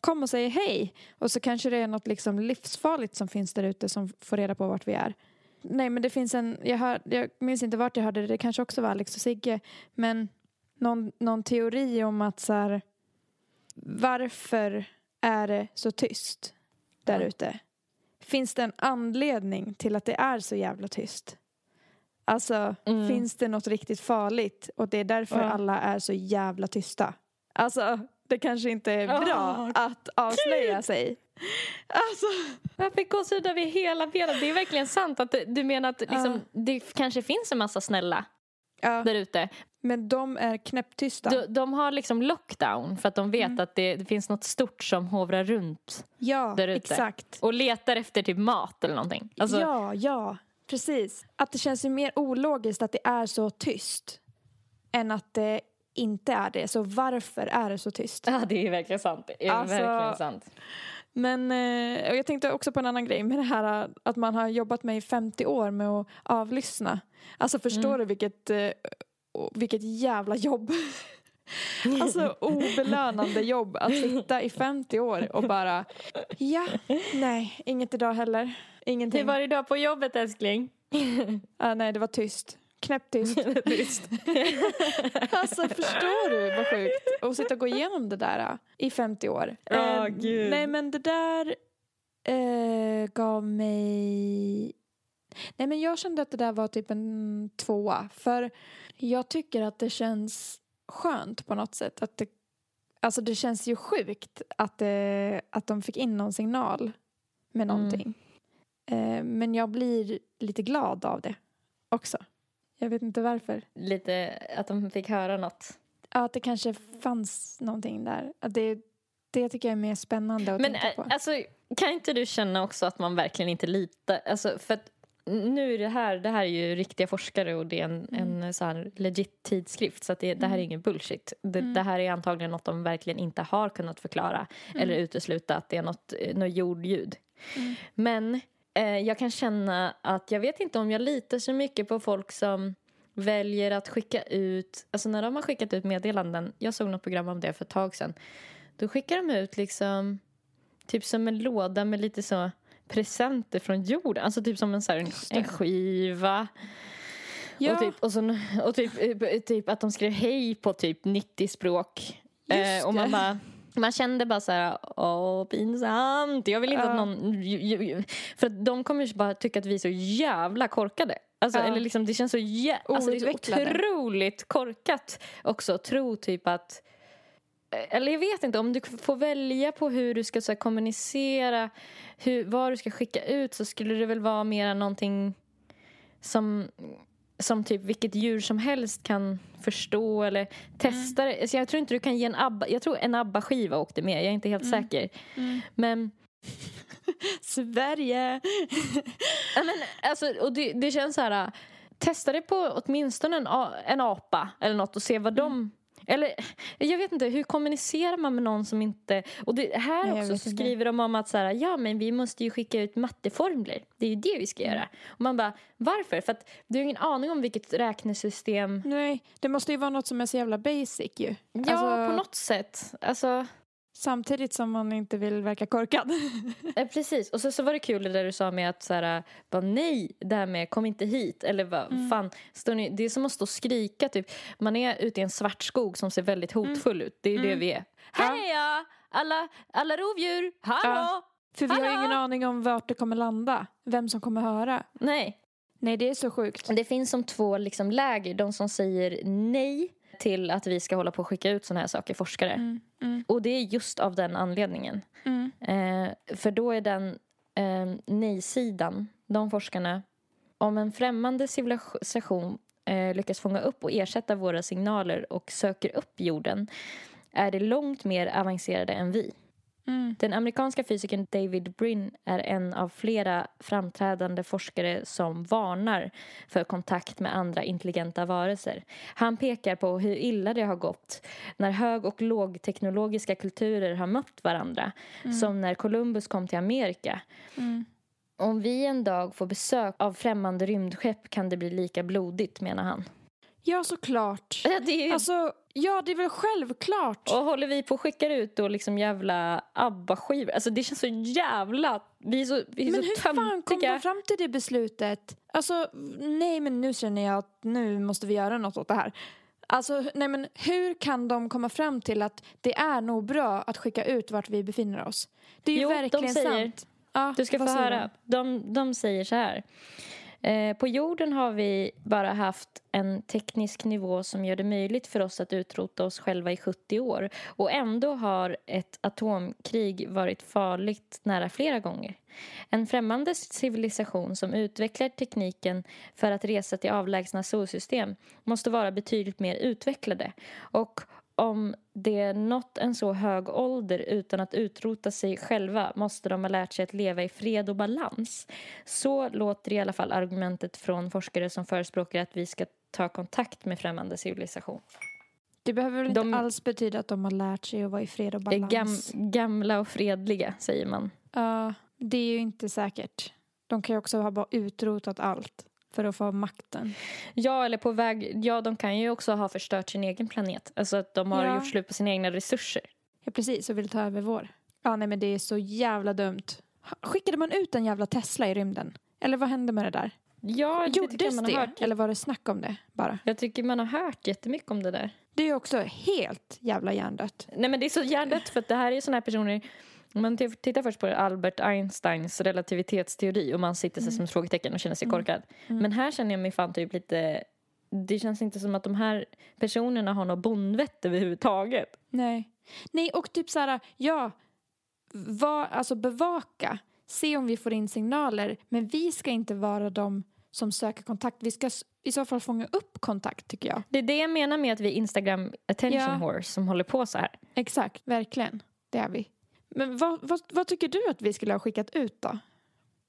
Kom och säg hej. Och så kanske det är något liksom livsfarligt som finns där ute som får reda på vart vi är. Nej men det finns en, jag, hör, jag minns inte vart jag hörde det, det kanske också var Alex och Sigge. Men någon, någon teori om att så här, varför är det så tyst där ute? Finns det en anledning till att det är så jävla tyst? Alltså, Mm. finns det något riktigt farligt och det är därför Ja. alla är så jävla tysta? Alltså, det kanske inte är bra att avslöja sig. Alltså, Jag fick gåshud över hela benet. Det är verkligen sant. att Du menar att liksom, det kanske finns en massa snälla ja, där ute. men de är knäpptysta. De, de har liksom lockdown för att de vet att det, det finns något stort som hovrar runt ja, där ute. exakt. och letar efter typ mat eller någonting. Alltså, Ja, ja, precis. Att det känns ju mer ologiskt att det är så tyst än att det inte är det. Så varför är det så tyst? Ja, det är verkligen sant. Det är Alltså- verkligen sant. Men eh, jag tänkte också på en annan grej med det här eh, att man har jobbat med i 50 år med att avlyssna. Alltså förstår du vilket, eh, vilket jävla jobb? alltså obelönande jobb att sitta i 50 år och bara ja, nej, inget idag heller. Ingenting. Hur var det idag på jobbet älskling? Ah, nej, det var tyst. Knäpptyst. alltså förstår du vad sjukt? Att sitta och gå igenom det där äh, i 50 år. Ja, Eh, gud. Nej men det där eh, gav mig... Nej men jag kände att det där var typ en tvåa. För jag tycker att det känns skönt på något sätt. Att det, alltså det känns ju sjukt att, det, att de fick in någon signal med någonting. Eh, men jag blir lite glad av det också. Jag vet inte varför. Lite att de fick höra något. Ja, att det kanske fanns någonting där. Att det, det tycker jag är mer spännande att Men tänka på. alltså, kan inte du känna också att man verkligen inte litar? Alltså, för att nu är det här, det här är ju riktiga forskare och det är en, en så här legit tidskrift så att det, det här är ingen bullshit. Det, det här är antagligen något de verkligen inte har kunnat förklara eller utesluta att det är något, eh, något jordljud. Men eh, jag kan känna att jag vet inte om jag litar så mycket på folk som väljer att skicka ut, alltså när de har skickat ut meddelanden, jag såg något program om det för ett tag sedan, då skickar de ut liksom typ som en låda med lite så presenter från jorden, alltså typ som en, så här, en, en skiva. Ja. Och, typ, och, så, och typ, eh, typ att de skrev hej på typ 90 språk. Just Eh, och man bara man kände bara så här, åh pinsamt. Jag vill inte Ja. att någon... ju- ju- ju- För att de kommer ju bara tycka att vi är så jävla korkade. Alltså, Ja. Eller liksom, det känns så, jä- alltså, det otroligt korkat också. att Tro typ att... Eller jag vet inte, om du får välja på hur du ska så här, kommunicera, hur, vad du ska skicka ut så skulle det väl vara mer någonting som, som typ vilket djur som helst kan förstå eller testa det. Alltså jag tror inte du kan ge en ABBA, jag tror en ABBA-skiva åkte med, jag är inte helt säker. Men, Sverige! ja, men alltså, och det, det känns så här, testa det på åtminstone en, en apa eller något och se vad de eller jag vet inte, hur kommunicerar man med någon som inte... Och det här Nej, också så skriver de om att så här, ja men vi måste ju skicka ut matteformler. Det är ju det vi ska Mm. göra. Och man bara, varför? För att du har ingen aning om vilket räknesystem... Nej, det måste ju vara något som är så jävla basic ju. Ja, Alltså, på något sätt. Alltså, Samtidigt som man inte vill verka korkad. eh, precis. Och så, så var det kul det där du sa med att så här, bara, nej, det här med kom inte hit. Eller vad Mm. fan, står ni, det är som att stå och skrika. Typ. Man är ute i en svart skog som ser väldigt Mm. hotfull ut. Det är ju det vi är. Heja! Alla, alla rovdjur! Hallå! Ja. För vi har Hallå? ingen aning om vart det kommer landa. Vem som kommer höra. Nej, Nej, det är så sjukt. Det finns som två liksom läger. De som säger nej till att vi ska hålla på och skicka ut såna här saker, forskare. Mm, mm, Och det är just av den anledningen. mm. Eh, för då är den eh, nej-sidan, de forskarna, om en främmande civilisation eh, lyckas fånga upp och ersätta våra signaler och söker upp jorden är det långt mer avancerade än vi. Mm. Den amerikanska fysikern David Brin är en av flera framträdande forskare som varnar för kontakt med andra intelligenta varelser. Han pekar på hur illa det har gått när hög och lågteknologiska kulturer har mött varandra, som när Columbus kom till Amerika. Mm. Om vi en dag får besök av främmande rymdskepp kan det bli lika blodigt, menar han. Ja, såklart. Det är ju... Alltså, ja, det är väl självklart. Och håller vi på och skickar ut då liksom jävla ABBA-skivor? Alltså det känns så jävla... Vi är så, vi är Men så hur fan kom töntiga. de fram till det beslutet? Alltså, nej men nu känner jag att nu måste vi göra något åt det här. Alltså, nej men hur kan de komma fram till att det är nog bra att skicka ut vart vi befinner oss? Det är ju Jo, de verkligen säger- sant. Ja, Du ska få höra. De, de säger så här. Eh, på jorden har vi bara haft en teknisk nivå som gör det möjligt för oss att utrota oss själva i 70 år. Och ändå har ett atomkrig varit farligt nära flera gånger. En främmande civilisation som utvecklar tekniken för att resa till avlägsna solsystem måste vara betydligt mer utvecklade. Och om de nått en så hög ålder utan att utrota sig själva måste de ha lärt sig att leva i fred och balans. Så låter i alla fall argumentet från forskare som förespråkar att vi ska ta kontakt med främmande civilisation. Det behöver väl inte De- alls betyda att de har lärt sig att vara i fred och Det balans. gam- gamla och fredliga, säger man. Ja, det är ju inte säkert. De kan ju också ha bara utrotat allt för att få makten. Ja, eller på väg... Ja, de kan ju också ha förstört sin egen planet. Alltså att de har Ja. gjort slut på sina egna resurser. Ja, precis. Och vill ta över vår. Ja, nej men det är så jävla dumt. Skickade man ut en jävla Tesla i rymden? Eller vad hände med det där? Ja, det Gjordes man det? har hört. Eller var det snack om det bara? Jag tycker man har hört jättemycket om det där. Det är också helt jävla hjärndött. Nej men det är så hjärndött för att det här är såna här personer man tittar först på Albert Einsteins relativitetsteori och man sitter sig som ett frågetecken och känner sig korkad. Men här känner jag mig fan typ lite... Det känns inte som att de här personerna har något bondvett överhuvudtaget. Nej. Nej, och typ så här, ja, var, alltså bevaka, se om vi får in signaler, men vi ska inte vara de som söker kontakt. Vi ska i så fall fånga upp kontakt, tycker jag. Det är det jag menar med att vi är Instagram attention Ja. horse som håller på så här. Exakt, verkligen. Det är vi. Men vad, vad, vad tycker du att vi skulle ha skickat ut då?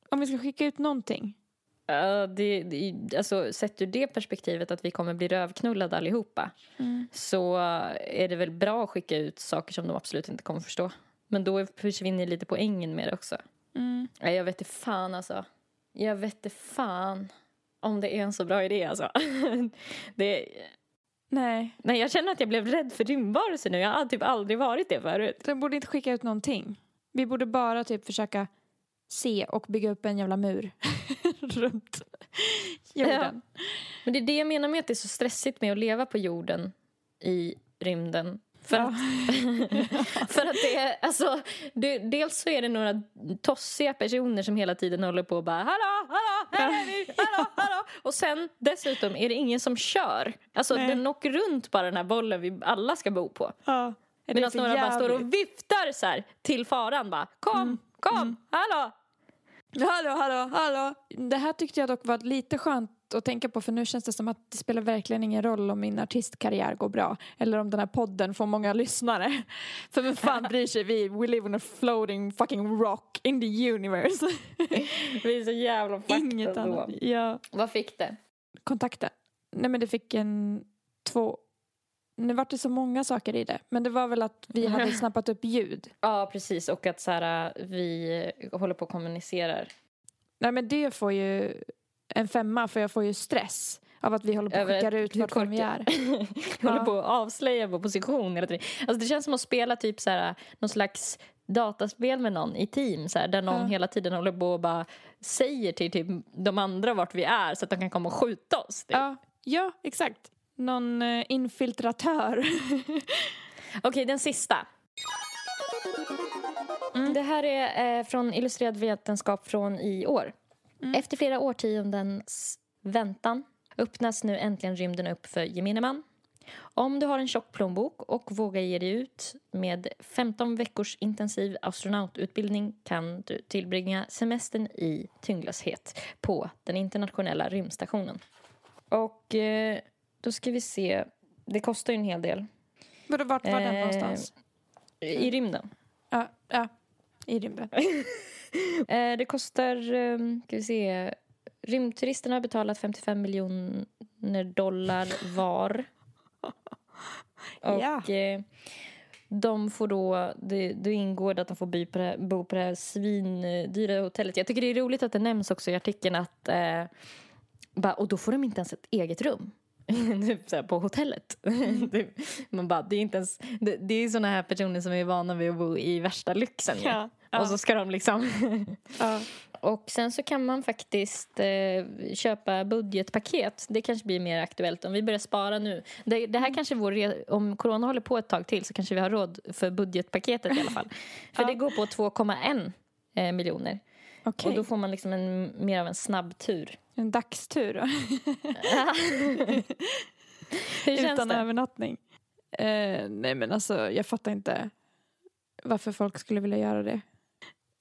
Om vi ska skicka ut någonting? Ja, det, det, alltså, sett ur det perspektivet att vi kommer bli rövknullade allihopa så är det väl bra att skicka ut saker som de absolut inte kommer förstå. Men då försvinner lite poängen med det också. Nej, jag vet inte fan alltså. Jag vet inte fan om det är en så bra idé alltså. det, Nej, nej, jag känner att jag blev rädd för rymdvarelser nu. Jag har typ aldrig varit det förut. de borde inte skicka ut någonting. Vi borde bara typ försöka se och bygga upp en jävla mur runt jorden. Men det är det jag menar med att det är så stressigt med att leva på jorden i rymden. För, att, för att det är, alltså, det, dels så är det några tossiga personer som hela tiden håller på och bara hallå, hallå, här är vi, hallå, hallå. Och sen dessutom är det ingen som kör. Alltså Nej. den åker runt bara den här bollen vi alla ska bo på. Ja. Det är Medan några bara står och jävligt. viftar så här till faran bara kom, kom, hallå. Hallå, hallå, hallå. Det här tyckte jag dock var lite skönt att tänka på för nu känns det som att det spelar verkligen ingen roll om min artistkarriär går bra eller om den här podden får många lyssnare. För vem fan bryr sig vi? We live on a floating fucking rock in the universe. Vi är så jävla Inget ändå. annat. Ja. Vad fick det? Kontakten. Nej men det fick en två. Nu vart det så många saker i det. Men det var väl att vi hade snappat upp ljud. Ja, precis. Och att så här, vi håller på och kommunicerar. Nej men det får ju en femma för jag får ju stress av att vi håller på Över skickar ut vart vi är. korkat- håller på att avslöja vår position hela tiden. Alltså det känns som att spela typ så här, någon slags dataspel med någon i team så här, där någon Ja. hela tiden håller på och bara säger till typ, de andra vart vi är så att de kan komma och skjuta oss. Typ. Ja, ja exakt. Någon eh, infiltratör. Okej, den sista. Det här är eh, från Illustrerad vetenskap från i år. Efter flera årtiondens väntan öppnas nu äntligen rymden upp för gemene man. Om du har en tjock plånbok och vågar ge dig ut med 15 veckors intensiv astronaututbildning kan du tillbringa semestern i tyngdlöshet på den internationella rymdstationen. Och eh, då ska vi se. Det kostar ju en hel del. Vart var den Eh, någonstans? I rymden. Ja, ja, i rymden. Eh, det kostar, eh, ska vi se, rymdturisterna har betalat 55 miljoner dollar var. Och eh, de får då, det, ingår det att de får bo på det, här- bo på det här svindyra hotellet. Jag tycker det är roligt att det nämns också i artikeln att, eh, bara, och då får de inte ens ett eget rum. typ så här, på hotellet. Typ, Man bara, det är inte ens, det, det är såna här personer som är vana vid att bo i värsta lyxen ja. Och så ska de liksom Ja. och sen så kan man faktiskt eh, köpa budgetpaket. Det kanske blir mer aktuellt om vi börjar spara nu. Det, det här kanske vår, om corona håller på ett tag till så kanske vi har råd för budgetpaketet i alla fall. För det går på 2,1 eh, miljoner. Okej. Och då får man liksom en, mer av en snabbtur. En dagstur då. Hur känns Utan det? övernattning. Eh, nej men alltså jag fattar inte varför folk skulle vilja göra det.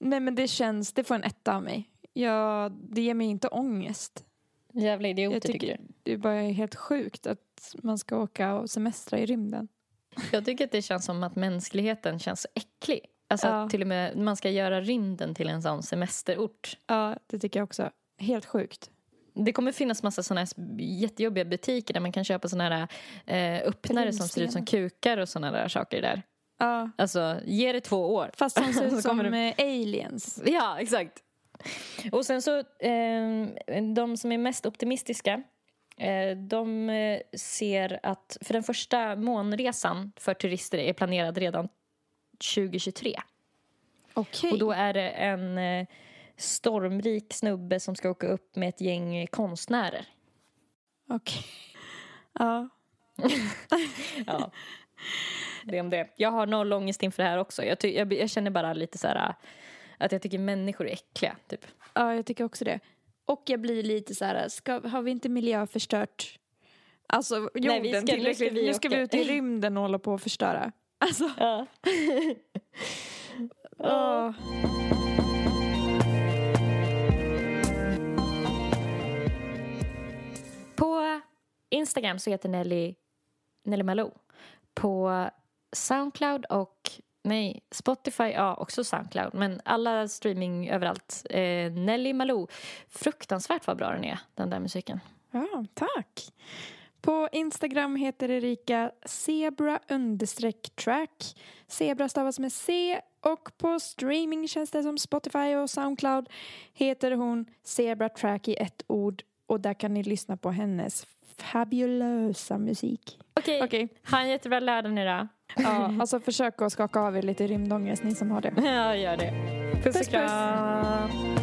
Nej men det känns, det får en etta av mig. Jag, det ger mig inte ångest. Jävla idioter Jag tycker, tycker du. det är bara helt sjukt att man ska åka och semestra i rymden. Jag tycker att det känns som att mänskligheten känns äcklig. Alltså Ja. till och med man ska göra rymden till en sån semesterort. Ja, det tycker jag också. Helt sjukt. Det kommer finnas massa såna här jättejobbiga butiker där man kan köpa såna här eh, öppnare som ser ut som kukar och såna där saker där. Ja, Alltså, ge det två år. fast de ser ut som det- eh, aliens. Ja, exakt. Och sen så, eh, de som är mest optimistiska eh, de eh, ser att, för den första månresan för turister är planerad redan 2023. Okej. Och då är det en eh, stormrik snubbe som ska åka upp med ett gäng konstnärer. Okej. Ja. Ja. Det om det. Jag har noll ångest inför det här också. Jag, ty- jag, jag känner bara lite så här äh, att jag tycker människor är äckliga. Typ. ja, jag tycker också det. Och jag blir lite så här, ska, har vi inte miljöförstört Alltså jorden Nej, vi ska- nu ska tillräckligt? vi nu ska vi ut i rymden och hålla på och förstöra. Alltså, Ja. åh. På Instagram så heter Nelly, Nelly Malou. På Soundcloud och nej, Spotify, ja också Soundcloud. Men alla streaming överallt. Eh, Nelly Malou. Fruktansvärt vad bra den är, den där musiken. Ja, tack. På Instagram heter Erika zebra understreck track. Zebra stavas med C och på streaming känns det som Spotify och Soundcloud heter hon Zebra track i ett ord och där kan ni lyssna på hennes fabulösa musik. Okej, Okej, ha en jättebra lördag nu då. ja, alltså försök att skaka av er lite rymdångest ni som har det. Ja, gör det. Puss Puss, och puss. kram.